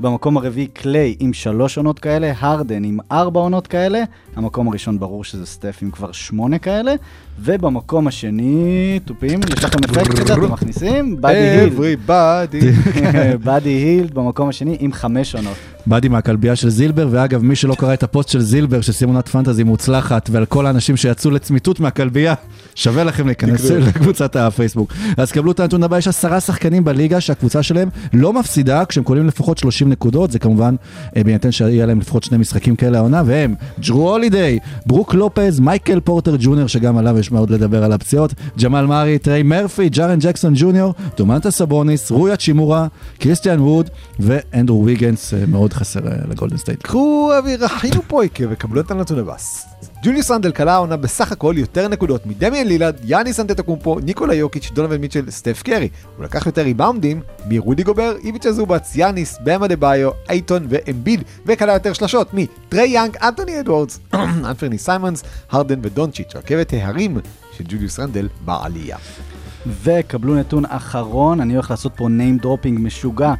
במקום הרביעי קליי עם שלוש עונות כאלה, הרדן עם ארבע עונות כאלה, המקום הראשון ברור שזה סטף עם כבר שמונה כאלה, ובמקום השני, תופים, יש לכם אפקט כזה, אתם מכניסים? באדי הילד. Everybody. (laughs) באדי הילד במקום השני עם חמש עונות. באדי מהכלבייה של זילבר, ואגב, מי שלא קרא את הפוסט של זילבר, שסיים עונת פנטזי מוצלחת, ועל כל האנשים שיצאו לצמיתות מהכלבייה, שווה לכם להיכנס. לקבוצת הפייסבוק. אז קבלו את הנתון הבא, יש עשרה שחקנים בליגה שהקבוצה שלהם לא מפסידה כשהם קולים לפחות 30 נקודות, זה כמובן אה, בהינתן שיהיה להם לפחות שני משחקים כאלה העונה, והם ג'רו הולידיי, ברוק לופז, מייקל פורטר ג'וניור, שגם עליו יש מה עוד לדבר על הפציעות, ג'מאל מארי, טריי מרפי, ג'ארן ג'קסון ג'וניור, דומנטאס סאבוניס, רוי האצ'ימורה, קריסטיאן ווד ואנדרו ויגנס, אה, מאוד חסר אה, לגולדן סטייט. קחו אוויר אחינו פויקה וקבלו את הנתון הבא. ג'וליוס רנדל קלע העונה בסך הכל יותר נקודות מדמיאן לילד, יאניס אנטטוקומפו, ניקולה יוקיץ', דונובן מיטשל, סטף קרי. הוא לקח יותר ריבאונדים מרודי גובר, איביצה זובאץ, יאניס, באם אדבאיו, אייטון ואמביד, וקלע יותר שלשות מטרי יאנג, אנטוני אדוורדס, (clears throat) אנפרני סיימונס, הרדן ודונצ'יץ', רכבת ההרים של ג'וליוס רנדל בעלייה. וקבלו נתון אחרון, אני הולך לעשות פה name dropping משוגע.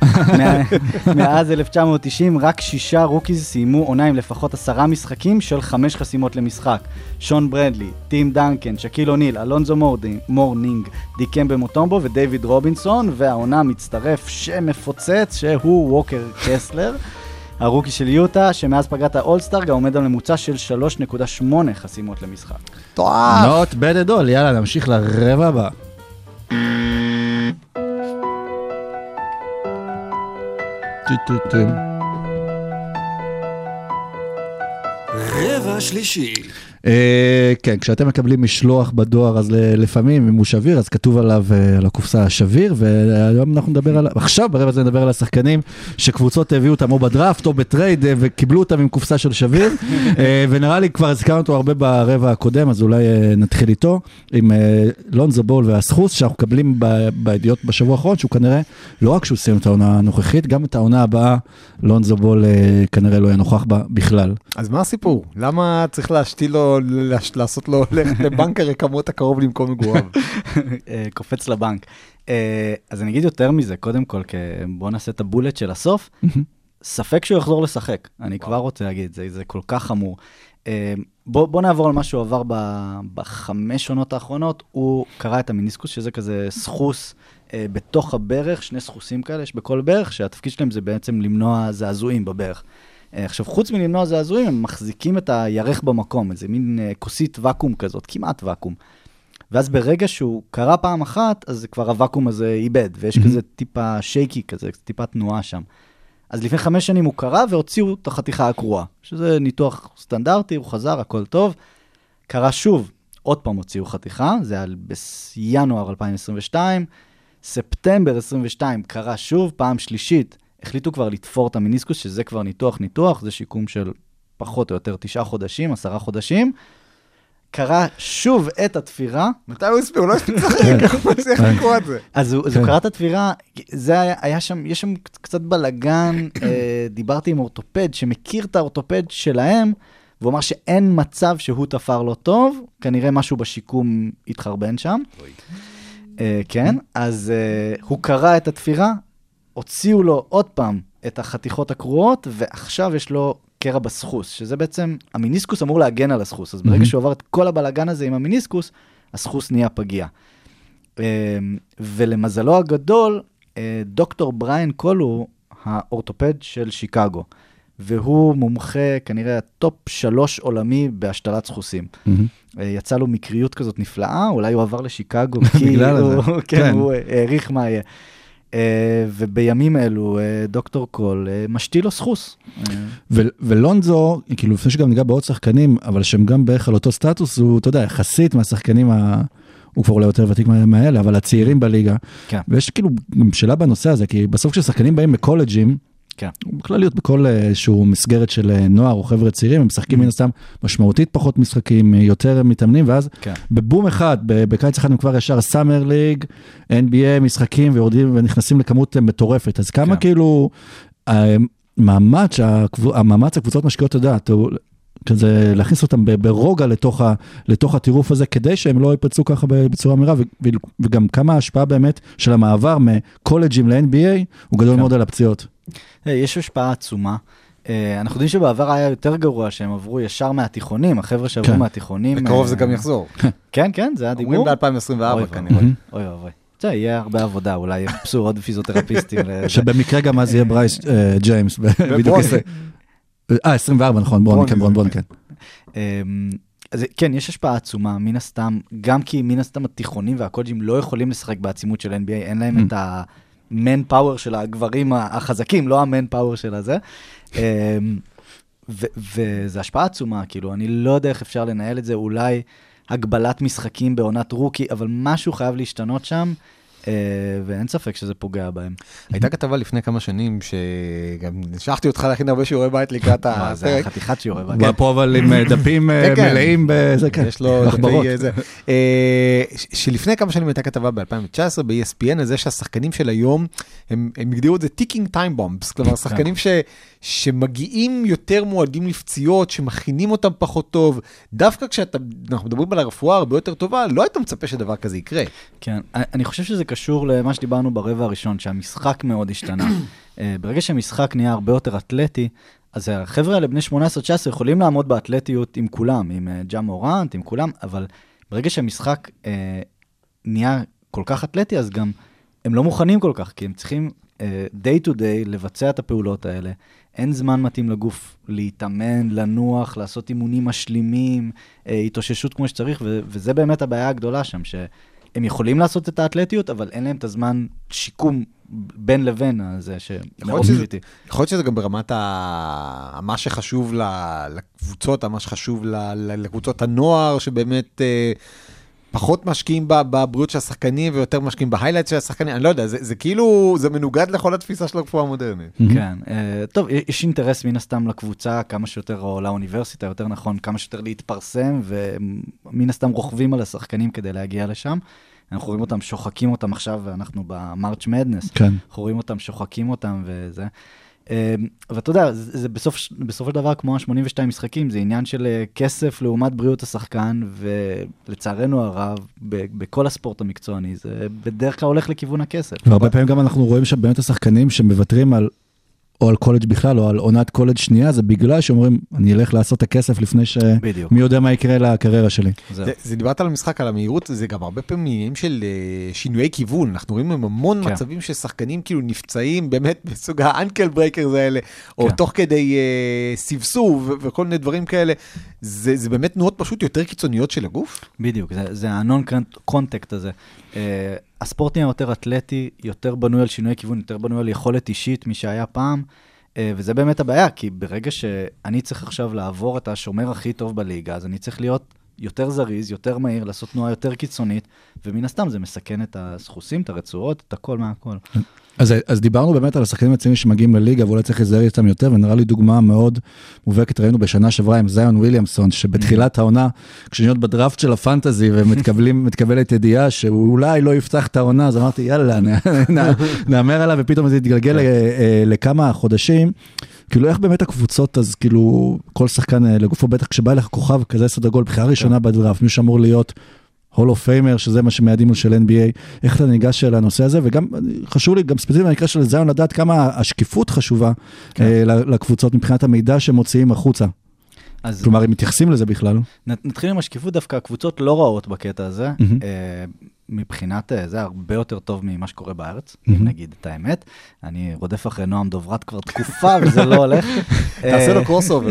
(laughs) מאז 1990, רק שישה rookies סיימו עונה עם לפחות עשרה משחקים של חמש חסימות למשחק. שון ברדלי, טים דנקן, שקיל אוניל, אלונזו מורדינג, מורנינג, דיקמבה מוטומבו ודייוויד רובינסון, והעונה מצטרף שם מפוצץ שהוא ווקר קסלר. הרוקי של יוטה, שמאז פגרת האולסטאר גם עומד על ממוצע של 3.8 חסימות למשחק. Not bad at all, יאללה, נמשיך לרבע הבא. רבע שלישי. אה, כן, כשאתם מקבלים משלוח בדואר, אז ל- לפעמים, אם הוא שביר, אז כתוב עליו, אה, על הקופסה השביר, והיום אנחנו נדבר על, עכשיו ברבע הזה נדבר על השחקנים שקבוצות הביאו אותם או בדראפט או בטרייד, אה, וקיבלו אותם עם קופסה של שביר, (laughs) אה, ונראה לי כבר הזכרנו אותו הרבה ברבע הקודם, אז אולי אה, נתחיל איתו, עם אה, לונזו בול והסחוס, שאנחנו מקבלים בידיעות בשבוע האחרון, שהוא כנראה, לא רק שהוא סיים את העונה הנוכחית, גם את העונה הבאה, לונזו בול אה, כנראה לא יהיה נוכח בה בכלל. אז מה הסיפור? למה צריך להשתיל לו, לעשות לו ללכת לבנק הרקמות הקרוב למקום מגוריו? אה, קופץ לבנק. אה, אז אני אגיד יותר מזה, קודם כל, בוא נעשה את הבולט של הסוף. ספק שהוא יחזור לשחק, אני כבר רוצה להגיד, זה, זה כל כך חמור. אה, בוא, בוא נעבור על מה שהוא עבר ב- בחמש עונות האחרונות. הוא קרא את המיניסקוס, שזה כזה סחוס אה, בתוך הברך, שני סחוסים כאלה יש בכל ברך, שהתפקיד שלהם זה בעצם למנוע זעזועים בברך. אה, עכשיו, חוץ מלמנוע זעזועים, הם מחזיקים את הירך במקום, איזה מין אה, כוסית ואקום כזאת, כמעט ואקום. ואז ברגע שהוא קרה פעם אחת, אז כבר הוואקום הזה איבד, ויש כזה טיפה שייקי כזה, טיפה תנועה שם. אז לפני חמש שנים הוא קרה והוציאו את החתיכה הקרועה, שזה ניתוח סטנדרטי, הוא חזר, הכל טוב. קרה שוב, עוד פעם הוציאו חתיכה, זה היה בינואר 2022, ספטמבר 22 קרה שוב, פעם שלישית החליטו כבר לתפור את המיניסקוס, שזה כבר ניתוח ניתוח, זה שיקום של פחות או יותר תשעה חודשים, עשרה חודשים. קרה שוב את התפירה, מתי הוא הספיק? הוא לא הספיק לשחק, איך הוא הצליח כן. לקרוא את זה? אז הוא, כן. קרא את התפירה, זה היה, שם, יש שם קצת בלאגן, אה, דיברתי עם אורתופד שמכיר את האורתופד שלהם, והוא אמר שאין מצב שהוא תפר לו טוב, כנראה משהו בשיקום התחרבן שם. אה, כן, אז אה, הוא קרא את התפירה, הוציאו לו עוד פעם את החתיכות הקרועות, ועכשיו יש לו קרע בסחוס, שזה בעצם, המיניסקוס אמור להגן על הסחוס, אז ברגע. שהוא עבר את כל הבלאגן הזה עם המיניסקוס, הסחוס נהיה פגיע. אה, ולמזלו הגדול, אה, דוקטור בריאן קול, האורתופד של שיקגו, והוא מומחה, כנראה ה top שלוש עולמי בהשתלת סחוסים. אה, יצא לו מקריות כזאת נפלאה, אולי הוא עבר לשיקגו, (laughs) כי. כן, כן. הוא העריך מה יהיה. אה, ובימים אלו, אה, דוקטור קול אה, משתיל לו סחוס. ו- ולונזו, כאילו לפני שגם ניגע בעוד שחקנים, אבל שהם גם בערך על אותו סטטוס, הוא, אתה יודע, יחסית מהשחקנים, ה... הוא כבר אולי יותר ותיק מה- מהאלה, אבל הצעירים בליגה. כן. ויש כאילו שאלה בנושא הזה, כי בסוף כששחקנים באים מקולג'ים, כן. בכלליות בכל אה, איזשהו מסגרת של אה, נוער או חבר'ה צעירים, הם משחקים מן הסתם משמעותית פחות משחקים, אה, יותר מתאמנים, ואז כן. בבום אחד, בקיץ אחד הם כבר ישר סאמר ליג, NBA, משחקים, ויורדים ונכנסים לכמות מטורפת. אז כמה כן. כאילו, המאמץ, המאמץ הקבוצות משקיעות, אתה יודע, כזה להכניס אותם ברוגע לתוך, ה, לתוך הטירוף הזה, כדי שהם לא ייפצעו ככה בצורה מהירה, ו- ו- וגם כמה ההשפעה באמת של המעבר מקולג'ים ל-NBA, הוא גדול כן. מאוד על הפציעות. יש השפעה עצומה. אה, אנחנו יודעים שבעבר היה יותר גרוע, שהם עברו ישר מהתיכונים, החבר'ה שעברו כן. מהתיכונים. בקרוב אה, זה גם יחזור. (laughs) כן, כן, זה אומרים הדיבור. ב-2024 אוי כנראה. ואבוי, אוי ואבוי. זה יהיה הרבה עבודה, אולי יחפשו עוד פיזיותרפיסטים. (laughs) שבמקרה גם אז יהיה ברייס אה, ג'יימס, ב- בדיוק. אה, 24 נכון, ברון, כן, ברון, ברון, כן. אמ, אז כן, יש השפעה עצומה, מן הסתם, גם כי מן הסתם התיכונים והקולג'ים לא יכולים לשחק בעצימות של NBA, אין להם Mm. את ה-man power של הגברים החזקים, לא ה-man power של הזה. אמ, ו- וזה השפעה עצומה, כאילו, אני לא יודע איך אפשר לנהל את זה, אולי הגבלת משחקים בעונת רוקי, אבל משהו חייב להשתנות שם, ואין ספק שזה פוגע בהם. הייתה כתבה לפני כמה שנים, שגם שלחתי אותך להכין הרבה שיעורי בית לקראת (laughs) וואי, זה הפרק. חתיכת שיעורי הבית. בא פה אבל עם אה, דפים אה, (laughs) כן, כן. מלאים בזה, כן. יש לו. דפי זה. אה, שלפני כמה שנים הייתה כתבה ב-2019 ב-ESPN על זה שהשחקנים של היום, הם הם הגדירו את זה ticking time bombs, כלומר שחקנים ש- שמגיעים יותר מועדים לפציעות, שמכינים אותם פחות טוב, דווקא כשאנחנו מדברים על הרפואה הרבה יותר טובה, לא היית מצפה שדבר כזה יקרה. כן, אני- חושב שזה קשור למה שדיברנו ברבע הראשון, שהמשחק מאוד השתנה. (coughs) אה, ברגע שהמשחק נהיה הרבה יותר אתלטי, אז החבר'ה האלה, בני 18-19, יכולים לעמוד באתלטיות עם כולם, עם אה, ג'ה מורנט, עם כולם, אבל ברגע שהמשחק אה, נהיה כל כך אתלטי, אז גם הם לא מוכנים כל כך, כי הם צריכים אה, day to day לבצע את הפעולות האלה. אין זמן מתאים לגוף להתאמן, לנוח, לעשות אימונים משלימים, אה, התאוששות כמו שצריך, ו- וזה באמת הבעיה הגדולה שם, שהם יכולים לעשות את האתלטיות, אבל אין להם את הזמן שיקום בין לבין הזה, שמאוד שזה- קריטי. יכול להיות שזה גם ברמת ה... מה שחשוב ל- לקבוצות, מה שחשוב ל- לקבוצות הנוער, שבאמת אה, פחות משקיעים ב- בבריאות של השחקנים ויותר משקיעים בהיילייט של השחקנים, אני לא יודע, זה, זה כאילו, זה מנוגד לכל התפיסה של הרפואה המודרנית. כן, אה, טוב, יש אינטרס מן הסתם לקבוצה כמה שיותר, או לאוניברסיטה, יותר נכון, כמה שיותר להתפרסם, ומן הסתם רוכבים על השחקנים כדי להגיע לשם. אנחנו רואים אותם, שוחקים אותם עכשיו, ואנחנו במרץ' מדנס. כן. אנחנו רואים אותם, שוחקים אותם וזה. ואתה יודע, זה, בסוף, בסופו של דבר כמו ה-82 משחקים, זה עניין של אה, כסף לעומת בריאות השחקן, ולצערנו הרב, בכל הספורט המקצועני, זה בדרך כלל הולך לכיוון הכסף. והרבה פעמים גם אנחנו רואים שבאמת השחקנים שמוותרים על, או על קולג' בכלל, או על עונת קולג' שנייה, זה בגלל שאומרים, אני אלך לעשות את הכסף לפני בדיוק. שמי יודע מה יקרה לקריירה שלי. זה, זה דיברת על המשחק, על המהירות, זה גם הרבה פעמים עניינים של אה, שינויי כיוון. אנחנו רואים עם המון כן. מצבים ששחקנים כאילו נפצעים באמת (laughs) בסוג ה ankle breakers האלה, או כן. תוך כדי אה, סבסוב וכל מיני דברים כאלה. זה, זה באמת תנועות פשוט יותר קיצוניות של הגוף? בדיוק, זה, זה הנון קונטקט הזה. Uh, הספורט נהיה יותר אתלטי, יותר בנוי על שינוי כיוון, יותר בנוי על יכולת אישית משהיה פעם, uh, וזה באמת הבעיה, כי ברגע שאני צריך עכשיו לעבור את השומר הכי טוב בליגה, אז אני צריך להיות יותר זריז, יותר מהיר, לעשות תנועה יותר קיצונית, ומן הסתם זה מסכן את הסחוסים, את הרצועות, את הכל מהכל. אז, אז דיברנו באמת על השחקנים הצעירים שמגיעים לליגה ואולי צריך להיזהר איתם יותר, ונראה לי דוגמה מאוד מובהקת ראינו בשנה שעברה עם זאיון וויליאמסון, שבתחילת העונה, כשהייתי בדראפט של הפנטזי ומתקבלת (laughs) ידיעה שהוא אולי לא יפתח את העונה, אז אמרתי יאללה, נהמר עליו, ופתאום זה התגלגל אה, אה, לכמה חודשים. כאילו איך באמת הקבוצות, אז כאילו כל שחקן אה, לגופו, בטח כשבא אליך כוכב כזה סדר גול, בחירה ראשונה בדראפט, מי שאמור להיות Hall of Famer, שזה מה שמייעדים לו של NBA, איך אתה ניגש לנושא הזה, וגם חשוב לי, גם ספציפית במקרה של זאיון, לדעת כמה השקיפות חשובה כן. אה, לקבוצות מבחינת המידע שמוציאים החוצה. אז כלומר, הם מתייחסים לזה בכלל. נ- נתחיל עם השקיפות, דווקא הקבוצות לא רעות בקטע הזה. מהמם. אה, מבחינת אה, זה הרבה יותר טוב ממה שקורה בארץ. אם נגיד את האמת. אני רודף אחרי נועם דוברת כבר תקופה וזה לא הולך. (laughs) תעשה אה, לו קרוס אובר.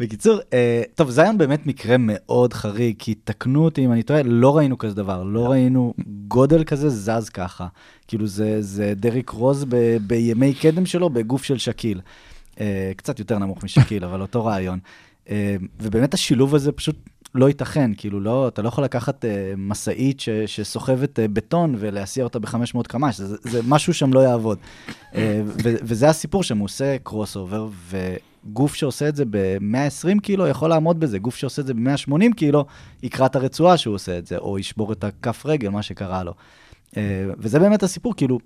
בקיצור, אה, טוב, זיון באמת מקרה מאוד חריג, כי תקנו אותי אם אני טועה, לא ראינו כזה דבר, לא ראינו גודל כזה זז ככה. כאילו זה, זה דריק רוז ב, בימי קדם שלו בגוף של שאקיל. אה, קצת יותר נמוך משאקיל, אבל אותו רעיון. אה, ובאמת השילוב הזה פשוט לא ייתכן, כאילו לא, אתה לא יכול לקחת אה, משאית שסוחבת אה, בטון ולהסיע אותה ב-500 קמ"ש, זה, זה משהו שם לא יעבוד. אה, ו, וזה הסיפור שם, הוא עושה crossover, וגוף שעושה את זה ב-120 קילו יכול לעמוד בזה, גוף שעושה את זה ב-180 קילו יקרע את הרצועה שהוא עושה את זה, או ישבור את הכף רגל, מה שקרה לו. אה, וזה באמת הסיפור, כאילו,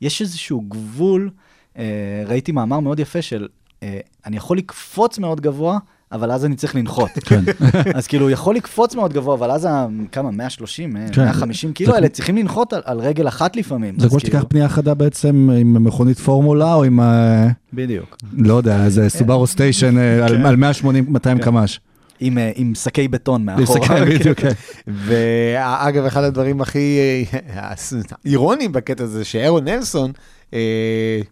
יש איזשהו גבול, אה, ראיתי מאמר מאוד יפה של, אה, אני יכול לקפוץ מאוד גבוה, אבל אז אני צריך לנחות. (laughs) כן. (laughs) אז כאילו, הוא יכול לקפוץ מאוד גבוה, אבל אז, כמה, 130, אה, כן. 150 קילו האלה צריכים לנחות על, על רגל אחת לפעמים. זה כמו שתיקח כאילו- פנייה חדה בעצם עם מכונית פורמולה, או עם, ה- בדיוק. לא יודע, איזה סובארו סטיישן אה, על על 180-200 קמ"ש. עם, אה, עם שקי בטון מאחורה. להסתכל, (laughs) בדיוק, כן. ואגב, אחד הדברים הכי אירוניים בקטע הזה, שאירון נלסון,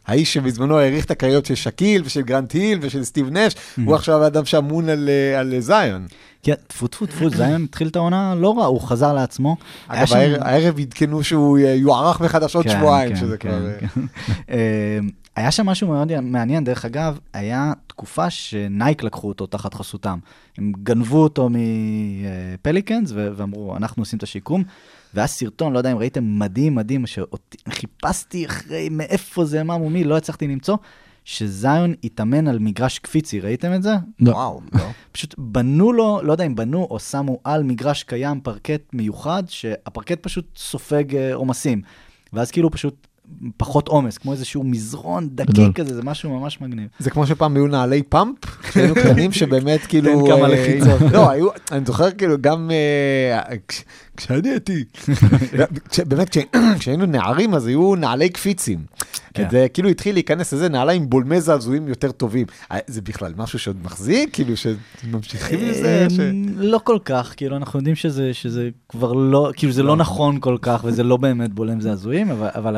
האיש שבזמנו העריך את הקריירות של שקיל ושל גרנט היל ושל סטיב נש, הוא עכשיו האדם שאמון על, אה, על זיון. כן, טפו טפו טפו, זיון התחיל את העונה לא רע, הוא חזר לעצמו. אגב, הערב- עדכנו שהוא אה, יוארך מחדש עוד כן, שבועיים, כן, שזה כן, כבר... אה. (laughs) אה, היה שם משהו מאוד מעניין, דרך אגב, היה תקופה שנייק לקחו אותו תחת חסותם. הם גנבו אותו מפליקנס ואמרו, אנחנו עושים את השיקום. והיה סרטון, לא יודע אם ראיתם, מדהים, מדהים, שחיפשתי אחרי מאיפה זה, מה מומי, לא הצלחתי למצוא, שזיון התאמן על מגרש קפיצי, ראיתם את זה? לא. וואו, לא. פשוט בנו לו, לא יודע אם בנו או שמו על מגרש קיים פרקט מיוחד, שהפרקט פשוט סופג אה, עומסים. ואז כאילו פשוט פחות עומס, כמו איזשהו מזרון גדול. דקיק כזה, זה משהו ממש מגניב. זה כמו שפעם היו נעלי פאמפ, כשהיינו (laughs) קטנים שבאמת כאילו... תן כמה אה, לחיצות. לא, היו, אני זוכר כאילו גם אה, כשאני הייתי, (laughs) באמת כש- (clears throat) כשהיינו נערים אז היו נעלי קפיצים. כן. זה כאילו התחיל להיכנס לזה נעליים בולמי זעזועים יותר טובים. אה, זה בכלל משהו שעוד מחזיק? כאילו שממשיכים לזה? ש- אמ, לא כל כך, כאילו אנחנו יודעים שזה, כבר לא, כאילו זה לא נכון כל כך, וזה לא באמת בולם זעזועים, אבל,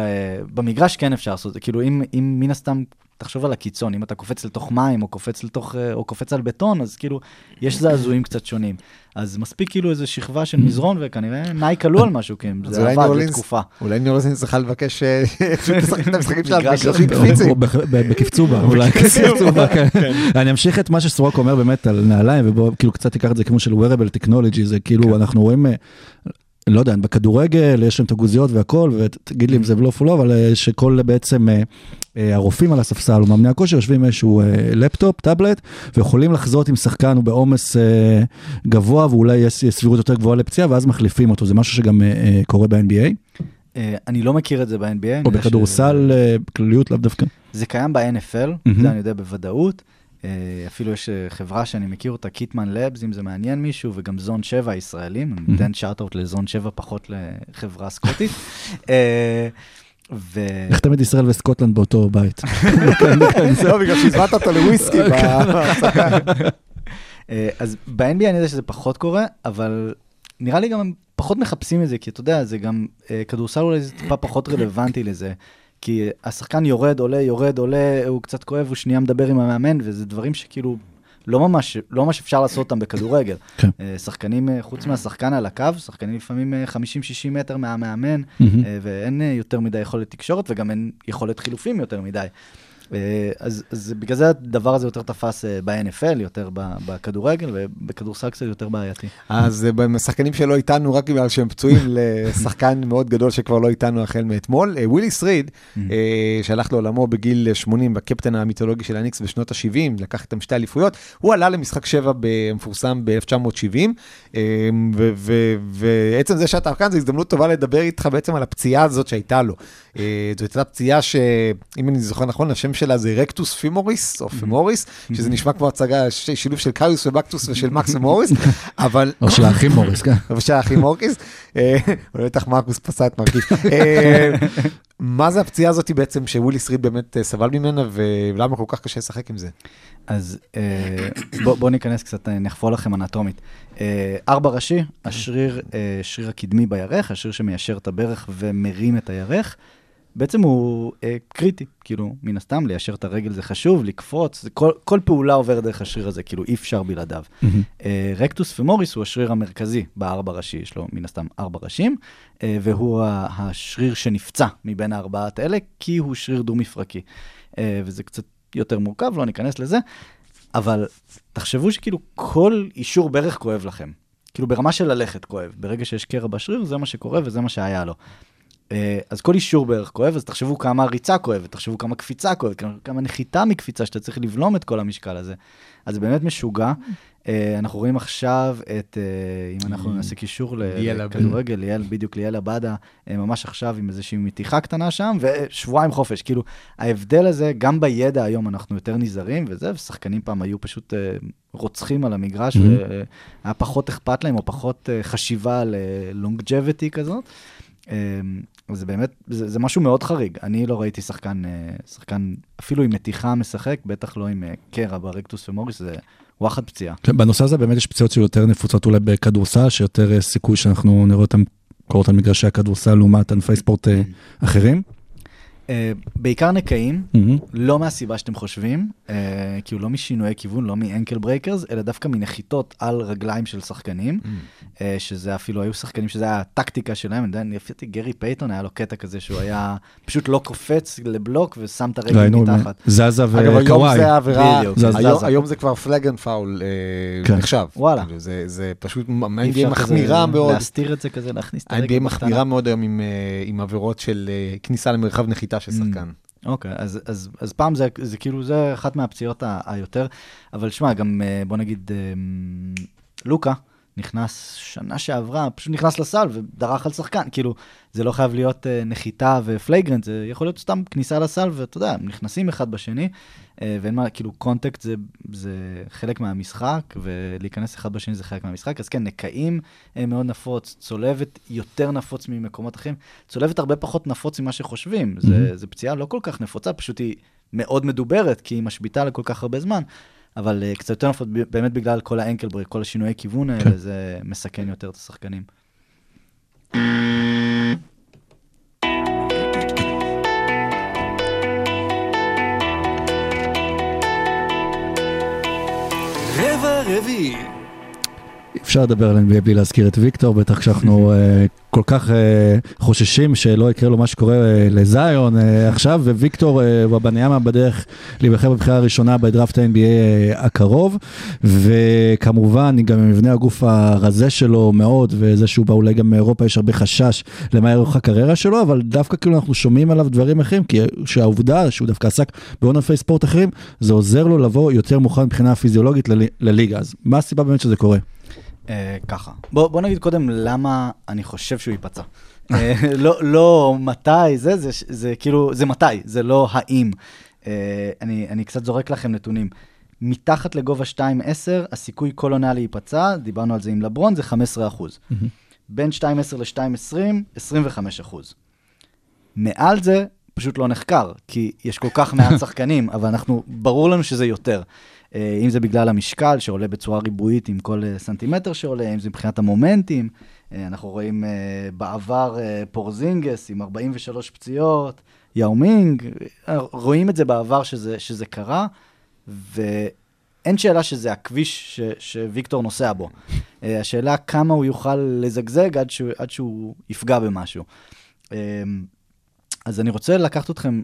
במגרש כן אפשר לעשות את זה, כאילו אם מן הסתם, תחשוב על הקיצון, אם אתה קופץ לתוך מים, או קופץ לתוך, אה, או קופץ על בטון, אז כאילו, יש זעזועים קצת שונים. אז מספיק כאילו איזה שכבה של מזרון, וכנראה נייק עלו על משהו, כי זה עבד לתקופה. אולי ניו אורלינס צריכה לבקש אה, (laughs) פשוט לשחק את המשחקים שלה של- קפיצים. בקפצובה, (laughs) אולי בקפצובה, כן. אני אמשיך את מה שסורק אומר באמת על נעליים, ובואו כאילו קצת תיקח את זה כמו של wearable technology, זה כאילו אנחנו רואים, אה, לא יודע, בכדורגל יש להם את הגוזיות והכל, ותגיד לי אם זה בלוף או לא, אבל אה, שכל בעצם אה, אה, הרופאים על הספסל או מאמני הכושר יושבים עם איזשהו אה, לפטופ, טאבלט, ויכולים לחזות אם שחקן הוא בעומס אה, גבוה ואולי יש סבירות יותר גבוהה לפציעה, ואז מחליפים אותו, זה משהו שגם אה, אה, קורה ב-NBA, אה, אני לא מכיר את זה ב-NBA. או בכדורסל, אה, בכלליות לאו דווקא. זה קיים ב-NFL. זה אני יודע בוודאות. אה, אפילו יש אה, חברה שאני מכיר אותה, קיטמן לבס, אם זה מעניין מישהו, וגם זון 7 הישראלים, אני אתן שאט-אאוט לזון 7 פחות לחברה סקוטית. (laughs) ו... תמיד ישראל וסקוטלנד באותו בית. (laughs) לא, בגלל שהזמנת אותו לוויסקי. (laughs) בהפסקה. אה, אז ב-NBA אני יודע שזה פחות קורה, אבל נראה לי גם הם פחות מחפשים את זה, כי אתה יודע, זה גם, אה, כדורסל אולי זה טיפה פחות רלוונטי לזה. כי השחקן יורד, עולה, יורד, עולה, הוא קצת כואב, הוא שנייה מדבר עם המאמן, וזה דברים שכאילו לא ממש, לא ממש אפשר לעשות אותם בכדורגל. כן. אה, שחקנים, אה, חוץ מהשחקן על הקו, שחקנים לפעמים אה, 50-60 מטר מהמאמן. אה, ואין אה, יותר מדי יכולת תקשורת, וגם אין יכולת חילופים יותר מדי. אה, אז, אז בגלל זה הדבר הזה יותר תפס אה, ב-NFL, יותר בכדורגל, ובכדורסל קצת יותר בעייתי. אז אה, הם שחקנים שלא איתנו רק בגלל שהם פצועים (laughs) לשחקן מאוד גדול שכבר לא איתנו החל מאתמול. ווילי סריד, אה, שהלך לעולמו בגיל 80, בקפטן המיתולוגי של הניקס בשנות ה-70, לקח איתם שתי אליפויות, הוא עלה למשחק שבע המפורסם ב-1970, ועצם זה שאתה כאן, זו הזדמנות טובה לדבר איתך בעצם על הפציעה הזאת שהייתה לו. זו הייתה פציעה שאם אני זוכר נכון, השם שלה זה rectus femoris, או femoris, שזה נשמע כמו הצגה, שילוב של קריוס ובקטוס ושל מקס ומוריס, (laughs) אבל... או של האחים מוריס, כן. (laughs) ושל האחים מורקיס, אה, אולי בטח מרקוס פצע את מרקיף. אה, (laughs) מה זה הפציעה הזאת בעצם שוויליס ריד באמת אה, סבל ממנה, ולמה כל כך קשה לשחק עם זה? אז בואו בוא ניכנס קצת, נחפור לכם אנטומית. ארבע ראשי, השריר, שריר הקדמי בירך, השריר שמיישר את הברך ומרים את הירך, בעצם הוא אה, קריטי, כאילו, מן הסתם, ליישר את הרגל זה חשוב, לקפוץ, זה כל, כל פעולה עוברת דרך השריר הזה, כאילו, אי אפשר בלעדיו. אה, רקטוס פמוריס הוא השריר המרכזי בארבע ראשי, יש לו מן הסתם ארבע ראשים, אה, והוא השריר שנפצע מבין הארבעת האלה, כי הוא שריר דו-מפרקי. אה, וזה קצת יותר מורכב, לא ניכנס לזה, אבל תחשבו שכאילו כל אישור ברך כואב לכם. כאילו ברמה של ללכת כואב. ברגע שיש קרע בשריר, זה מה שקורה וזה מה שהיה לו. אה, אז כל אישור בערך כואב, אז תחשבו כמה ריצה כואבת, תחשבו כמה קפיצה כואבת, כמה- נחיתה מקפיצה שאתה צריך לבלום את כל המשקל הזה. אז זה באמת משוגע. אה, אנחנו רואים עכשיו את, אה, אם אנחנו נעשה קישור. לכדורגל, ליאל, בדיוק ליאל עבדה, ממש עכשיו עם איזושהי מתיחה קטנה שם, ושבועיים חופש. כאילו, ההבדל הזה, גם בידע היום אנחנו יותר נזהרים וזה, ושחקנים פעם היו פשוט רוצחים על המגרש. והיה פחות אכפת להם, או פחות חשיבה על לונגג'ביטי כזאת. זה באמת, זה, זה משהו מאוד חריג. אני לא ראיתי שחקן, אה, שחקן אפילו עם מתיחה משחק, בטח לא עם אה, קרע ברקטוס ומוריס, זה וואחד פציעה. כן, בנושא הזה באמת יש פציעות שיותר נפוצות אולי בכדורסל, שיותר אה, סיכוי שאנחנו נראה אותם קורות על מגרשי הכדורסל לעומת ענפי ספורט אה, אחרים. אה, בעיקר נקעים. לא מהסיבה שאתם חושבים, אה, כאילו לא משינויי כיוון, לא מ ankle breakers, אלא דווקא מנחיתות על רגליים של שחקנים, אה, שזה אפילו היו שחקנים שזה היה הטקטיקה שלהם, אני יודע, אני לפי דעתי גרי פייטון היה לו קטע כזה שהוא היה פשוט לא קופץ לבלוק ושם את הרגל ראינו מתחת. זזה אגב, היום וקוואי. זה העבירה, היום- זה כבר flagrant foul. נחשב. וואלה. כאילו, זה- פשוט, אפשר מחמירה מאוד. להסתיר את זה כזה, להכניס את הרגל בקטנה. מחמירה מאוד היום עם, עבירות של כניסה למרחב נחיתה של Mm. שחקן. אוקיי, אז, אז, אז פעם זה, זה כאילו, זה אחת מהפציעות היותר, אבל שמע, גם אה, בוא נגיד, אה, לוקה נכנס שנה שעברה, פשוט נכנס לסל ודרך על שחקן, כאילו, זה לא חייב להיות אה, נחיתה ו flagrant, זה יכול להיות סתם כניסה לסל, ואתה יודע, הם נכנסים אחד בשני, אה, ואין מה, כאילו, contact זה, זה חלק מהמשחק, ולהיכנס אחד בשני זה חלק מהמשחק, אז כן, נקעים אה, מאוד נפוץ, צולבת יותר נפוץ ממקומות אחרים, צולבת הרבה פחות נפוץ ממה שחושבים, זה, זה פציעה לא כל כך נפוצה, פשוט היא מאוד מדוברת, כי היא משביתה לכל כך הרבה זמן. אבל אה, קצת יותר נפוץ, ב- באמת בגלל כל ה ankle break, כל השינויי כיוון האלה, כן. זה מסכן יותר את השחקנים. רבע רביעי. אפשר לדבר על NBA בלי להזכיר את ויקטור, בטח כשאנחנו (laughs) כל כך אה, חוששים שלא יקרה לו מה שקורה אה, לזיון אה, עכשיו, וויקטור ובניאמה בדרך להיבחר בבחירה הראשונה בדראפט ה-NBA הקרוב, וכמובן גם עם מבנה הגוף הרזה שלו מאוד, וזה שהוא בא אולי גם מאירופה, יש הרבה חשש למה אורך הקריירה שלו, אבל דווקא כאילו אנחנו שומעים עליו דברים אחרים, כי שהעובדה שהוא דווקא עסק בעוד ענפי ספורט אחרים, זה עוזר לו לבוא יותר מוכן מבחינה פיזיולוגית ללי- לליגה. אז מה הסיבה באמת שזה קורה? Uh, ככה. בוא, בוא נגיד קודם למה אני חושב שהוא ייפצע. uh, (laughs) לא, לא מתי, זה, זה, זה כאילו, זה מתי, זה לא האם. Uh, אני, אני קצת זורק לכם נתונים. מתחת לגובה 2.10, הסיכוי כל עונה להיפצע, דיברנו על זה עם לברון, זה 15 אחוז. בין 2.10 ל-2.20, 25 אחוז. מעל זה פשוט לא נחקר, כי יש כל כך מעט (laughs) שחקנים, אבל אנחנו, ברור לנו שזה יותר. אה, אם זה בגלל המשקל שעולה בצורה ריבועית עם כל אה, סנטימטר שעולה, אם זה מבחינת המומנטים. אה, אנחנו רואים בעבר פורזינגס עם 43 פציעות, יאומינג, רואים את זה בעבר שזה, שזה קרה, ואין שאלה שזה הכביש ש, שוויקטור נוסע בו. השאלה כמה הוא יוכל לזגזג עד שהוא, עד שהוא יפגע במשהו. אז אני רוצה לקחת אתכם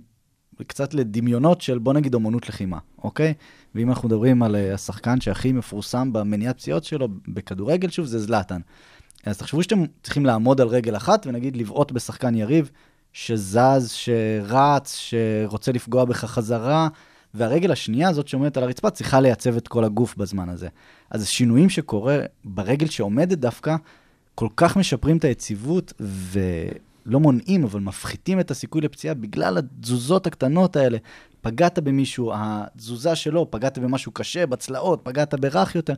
קצת לדמיונות של בוא נגיד אומנות לחימה, אוקיי? ואם אנחנו מדברים על אה, השחקן שהכי מפורסם במניעת פציעות שלו בכדורגל, שוב, זה זלאטן. אז תחשבו שאתם צריכים לעמוד על רגל אחת ונגיד לבעוט בשחקן יריב שזז, שרץ, שרוצה לפגוע בך חזרה, והרגל השנייה הזאת שעומדת על הרצפה צריכה לייצב את כל הגוף בזמן הזה. אז השינויים שקורה ברגל שעומדת דווקא, כל כך משפרים את היציבות ולא מונעים, אבל מפחיתים את הסיכוי לפציעה בגלל התזוזות הקטנות האלה. פגעת במישהו, התזוזה שלו, פגעת במשהו קשה, בצלעות, פגעת ברך יותר.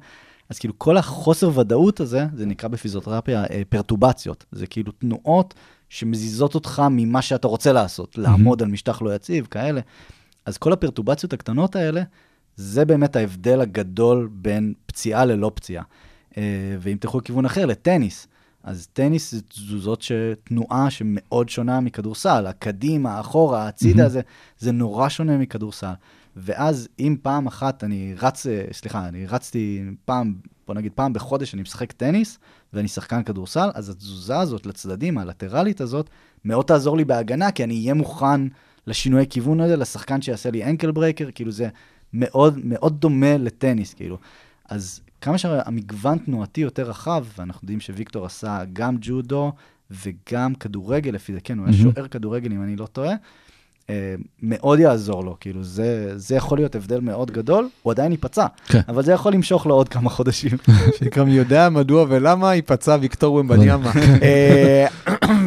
אז כאילו כל החוסר ודאות הזה, זה נקרא בפיזיותרפיה אה, פרטובציות. זה כאילו תנועות שמזיזות אותך ממה שאתה רוצה לעשות, לעמוד על משטח לא יציב, כאלה. אז כל הפרטובציות הקטנות האלה, זה באמת ההבדל הגדול בין פציעה ללא פציעה. אה, ואם תלכו לכיוון אחר, לטניס, אז טניס זה תזוזות ש... תנועה שמאוד שונה מכדורסל. הקדימה, האחורה, הצידה, מהמם. זה, זה נורא שונה מכדורסל. ואז אם פעם אחת אני רץ, אה, סליחה, אני רצתי פעם, בוא נגיד פעם בחודש אני משחק טניס, ואני שחקן כדורסל, אז התזוזה הזאת לצדדים, הלטרלית הזאת, מאוד תעזור לי בהגנה, כי אני אהיה מוכן לשינוי כיוון הזה, לשחקן שיעשה לי ankle breaker, כאילו זה מאוד מאוד דומה לטניס, כאילו. אז כמה שהמגוון תנועתי יותר רחב, ואנחנו יודעים שוויקטור עשה גם ג'ודו וגם כדורגל, לפי זה, כן, הוא היה מהמם. שוער כדורגל, אם אני לא טועה, אה, מאוד יעזור לו, כאילו, זה, זה יכול להיות הבדל מאוד גדול, הוא עדיין ייפצע, כן. אבל זה יכול למשוך לו עוד כמה חודשים. (laughs) מי יודע מדוע ולמה ייפצע ויקטור ומבניאמה. (laughs) אה,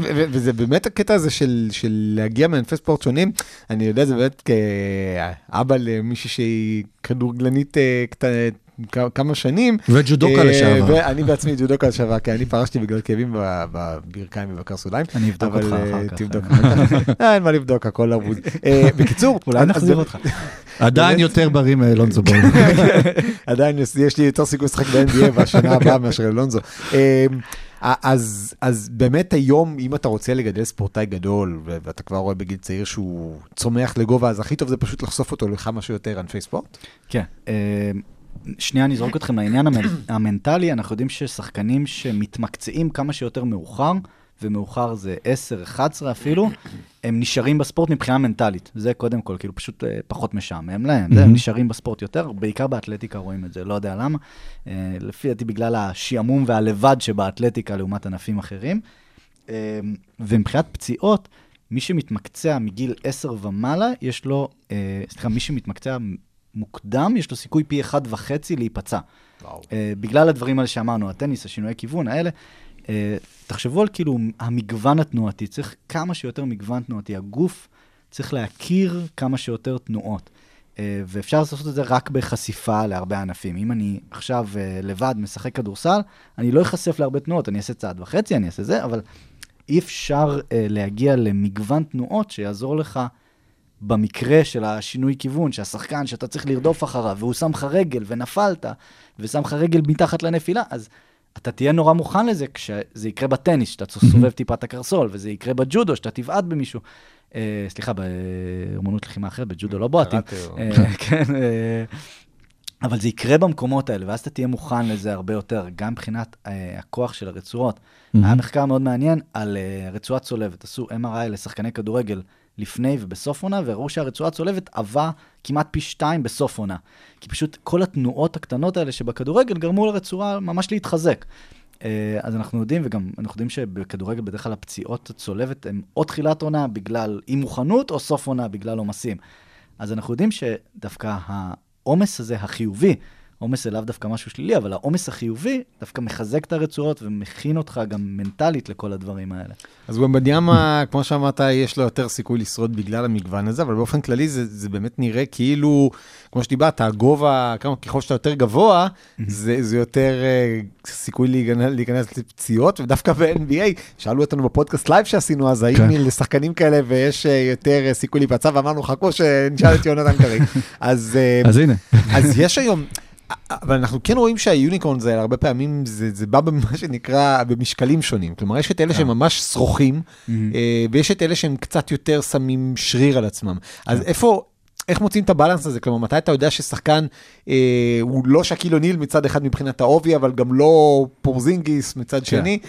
ו- וזה באמת הקטע הזה של של להגיע מענפי ספורט שונים, אני יודע, זה באמת כאבא למישהי שהיא כדורגלנית אה, קט- כ- כמה שנים. וג'ודוקה אה, לשעבר. ואני בעצמי ג'ודוקה לשעבר, כי אני פרשתי בגלל כאבים בברכיים ובקרסוליים. אני אבדוק אבל, אותך אה, אחר כך. תבדוק אחר כך. אה, אין מה לבדוק, הכל אבוד. בקיצור, אולי נחזיר אותך. (laughs) עדיין יותר בריא מאלונזו בול. (laughs) עדיין יש, לי יותר סיכוי לשחק ב-NBA בשנה הבאה (laughs) מאשר אלונזו. אמ, אז, אז באמת היום, אם אתה רוצה לגדל ספורטאי גדול, ואתה כבר רואה בגיל צעיר שהוא צומח לגובה, אז הכי טוב זה פשוט לחשוף אותו לכמה שיותר ענפי ספורט. כן. שנייה, אני אזרוק אתכם לעניין המנ- המנטלי. אנחנו יודעים ששחקנים שמתמקצעים כמה שיותר מאוחר, ומאוחר זה 10, 11 אפילו, הם נשארים בספורט מבחינה מנטלית. זה קודם כל, כאילו פשוט אה, פחות משעמם להם. זה, הם נשארים בספורט יותר, בעיקר באתלטיקה רואים את זה, לא יודע למה. אה, לפי דעתי בגלל השעמום והלבד שבאתלטיקה לעומת ענפים אחרים. אה, ומבחינת פציעות, מי שמתמקצע מגיל 10 ומעלה, יש לו, סליחה, מי שמתמקצע מוקדם, יש לו סיכוי פי אחד וחצי להיפצע. וואו. אה, בגלל הדברים האלה שאמרנו, הטניס, השינויי כיוון האלה, אה, תחשבו על כאילו המגוון התנועתי, צריך כמה שיותר מגוון תנועתי. הגוף צריך להכיר כמה שיותר תנועות. אה, ואפשר לעשות את זה רק בחשיפה להרבה ענפים. אם אני עכשיו אה, לבד משחק כדורסל, אני לא אחשף להרבה תנועות, אני אעשה צעד וחצי, אני אעשה זה, אבל אי אפשר אה, להגיע למגוון תנועות שיעזור לך במקרה של השינוי כיוון, שהשחקן שאתה צריך לרדוף אחריו, והוא שם לך רגל ונפלת, ושם לך רגל מתחת לנפילה, אז אתה תהיה נורא מוכן לזה כשזה יקרה בטניס, שאתה סובב טיפה את הקרסול, וזה יקרה בג'ודו, שאתה תבעט במישהו. אה, סליחה, באמנות לחימה אחרת, בג'ודו לא בועטים. אה, כן, אה, אבל זה יקרה במקומות האלה, ואז אתה תהיה מוכן לזה הרבה יותר, גם מבחינת אה, הכוח של הרצועות. היה מחקר מאוד מעניין על אה, רצועה צולבת. עשו MRI לשחקני כדורגל לפני ובסוף עונה, והראו שהרצועה הצולבת עבה כמעט פי שתיים בסוף עונה. כי פשוט כל התנועות הקטנות האלה שבכדורגל גרמו לרצועה ממש להתחזק. אה, אז אנחנו יודעים, וגם אנחנו יודעים שבכדורגל בדרך כלל הפציעות הצולבת הן או תחילת עונה בגלל אי מוכנות, או סוף עונה בגלל עומסים. אז אנחנו יודעים שדווקא העומס הזה, החיובי, עומס זה לאו דווקא משהו שלילי, אבל העומס החיובי דווקא מחזק את הרצועות ומכין אותך גם מנטלית לכל הדברים האלה. אז במדיה מה, כמו שאמרת, יש לו יותר סיכוי לשרוד בגלל המגוון הזה, אבל באופן כללי זה, זה באמת נראה כאילו, כמו שדיברת, הגובה, כמה, ככל שאתה יותר גבוה, זה, זה יותר אה, סיכוי להיכנס, להיכנס לפציעות, ודווקא ב-NBA, שאלו אותנו בפודקאסט לייב שעשינו אז, האם כן. לשחקנים כאלה ויש אה, יותר אה, סיכוי להיפצע, ואמרנו, חכו שנשאל את יונתן קריא. אז, אה, אז הנה. אז יש היום, אבל אנחנו כן רואים שה unicorns האלה, הרבה פעמים זה, זה בא במה שנקרא במשקלים שונים. כלומר, יש את אלה שהם ממש שרוכים, אה, ויש את אלה שהם קצת יותר שמים שריר על עצמם. אז איפה... איך מוצאים את הבלנס הזה? כלומר, מתי אתה יודע ששחקן אה, הוא לא שקיל אוניל מצד אחד מבחינת העובי, אבל גם לא פורזינגיס מצד שני?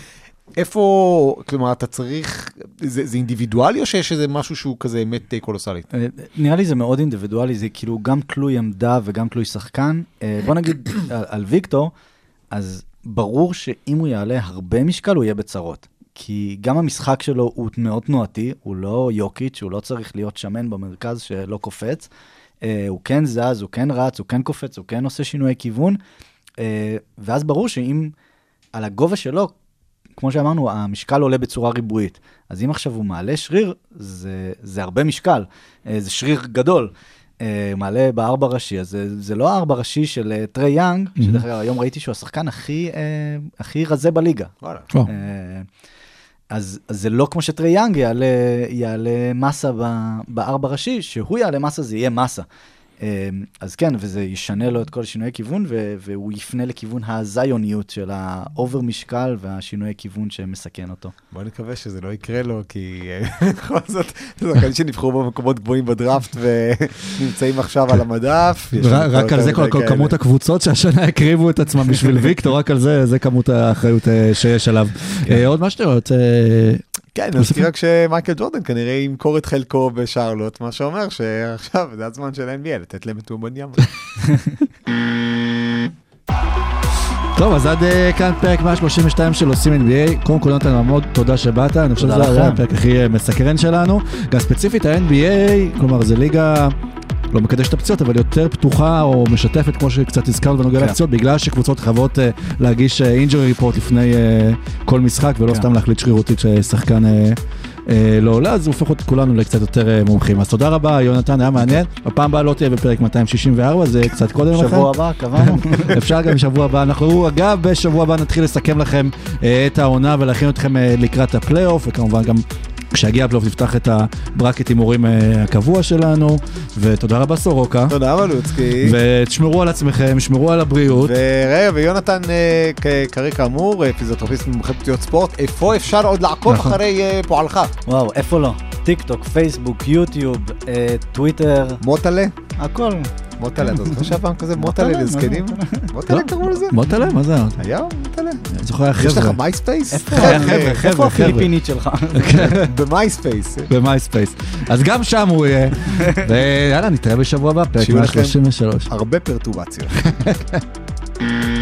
איפה, כלומר, אתה צריך, זה, זה אינדיבידואלי או שיש איזה משהו שהוא כזה אמת אה, קולוסלית? אה, נראה לי זה מאוד אינדיבידואלי, זה כאילו גם תלוי עמדה וגם תלוי שחקן. אה, בוא נגיד (coughs) על, על ויקטור, אז ברור שאם הוא יעלה הרבה משקל, הוא יהיה בצרות. כי גם המשחק שלו הוא מאוד תנועתי, הוא לא יוקיץ', הוא לא צריך להיות שמן במרכז שלא קופץ. הוא כן זז, הוא כן רץ, הוא כן קופץ, הוא כן עושה שינויי כיוון. ואז ברור שאם על הגובה שלו, כמו שאמרנו, המשקל עולה בצורה ריבועית. אז אם עכשיו הוא מעלה שריר, זה, זה הרבה משקל, אה, זה שריר גדול. אה, הוא מעלה בארבע ראשי, אז זה, זה לא הארבע ראשי של אה, טרי יאנג, Mhm. שדרך אגב היום ראיתי שהוא השחקן הכי, אה, הכי רזה בליגה. וואלה. אה, אז, אז זה לא כמו שטריי יאנג יעלה, יעלה מסה ב- בארבע ראשי, שהוא יעלה מסה זה יהיה מסה. אה, אז כן, וזה ישנה לו את כל שינויי כיוון, ו- והוא יפנה לכיוון הזאיוניות של האובר משקל והשינויי כיוון שמסכן אותו. בוא נקווה שזה לא יקרה לו, כי אה, (laughs) בכל זאת, זה שחקנים שנבחרו במקומות גבוהים בדראפט ונמצאים עכשיו על המדף. רק- על זה כל כאלה. כמות הקבוצות שהשנה הקריבו את עצמם בשביל (laughs) ויקטור, רק על זה, זה כמות האחריות אה, שיש עליו. אה, עוד משהו שאתה רוצה... כן, אני מזכיר רק שמייקל ג'ורדן כנראה ימכור את חלקו בשרלוט, מה שאומר שעכשיו זה הזמן של ה-NBA לתת להם את אומבניאמה. (laughs) טוב, אז עד אה, כאן פרק 132 של עושים NBA. קודם כל, יונתן ממוד, תודה שבאת. אני חושב שזה היה. הפרק הכי אה, מסקרן שלנו. גם ספציפית ה-NBA, כלומר, זו ליגה... לא מקדשת הפציעות, אבל יותר פתוחה או משתפת, כמו שקצת הזכרנו בנוגע כן. לפציעות, בגלל שקבוצות חייבות אה, להגיש injury report לפני אה, כל משחק, ולא כן. סתם להחליט שרירותית ששחקן אה, אה, לא עולה, אז זה הופך את כולנו לקצת יותר אה, מומחים. אז תודה רבה, יונתן, היה מעניין. בפעם הבאה לא תהיה בפרק 264, זה קצת קודם לכן. שבוע הבא, קבענו. (laughs) אפשר גם בשבוע הבא. אנחנו, אגב, בשבוע הבא נתחיל לסכם לכם אה, את העונה ולהכין אתכם אה, לקראת הפלייאוף, וכמובן גם כשיגיע הפלייאוף נפתח את הברקט הימורים אה, הקבוע שלנו. ותודה רבה סורוקה. תודה מלוצקי. ותשמרו על עצמכם, שמרו על הבריאות. ורגע, ויונתן אה, קריא כאמור, אה, פיזיותרפיסט מומחה פציעות ספורט, איפה אפשר עוד לעקוב נכון. אחרי פועלך? וואו, איפה לא? טיק טוק, פייסבוק, יוטיוב, טוויטר, מוטלה? הכל. מוטלה, אתה זוכר שהיה פעם כזה מוטלה לזקנים? מוטלה לא. קראו לזה? מוטלה, מה זה? היה מוטלה. אני זוכר היה יש לך חבר'ה. מייספייס? איפה? חבר'ה, חבר'ה, איפה חבר'ה. הפיליפינית שלך? (laughs) במייספייס. במייספייס. אז גם שם הוא יהיה. ויאללה, נתראה בשבוע הבא, פרק שיהיו לכם- 133. הרבה פרטובציות. (laughs)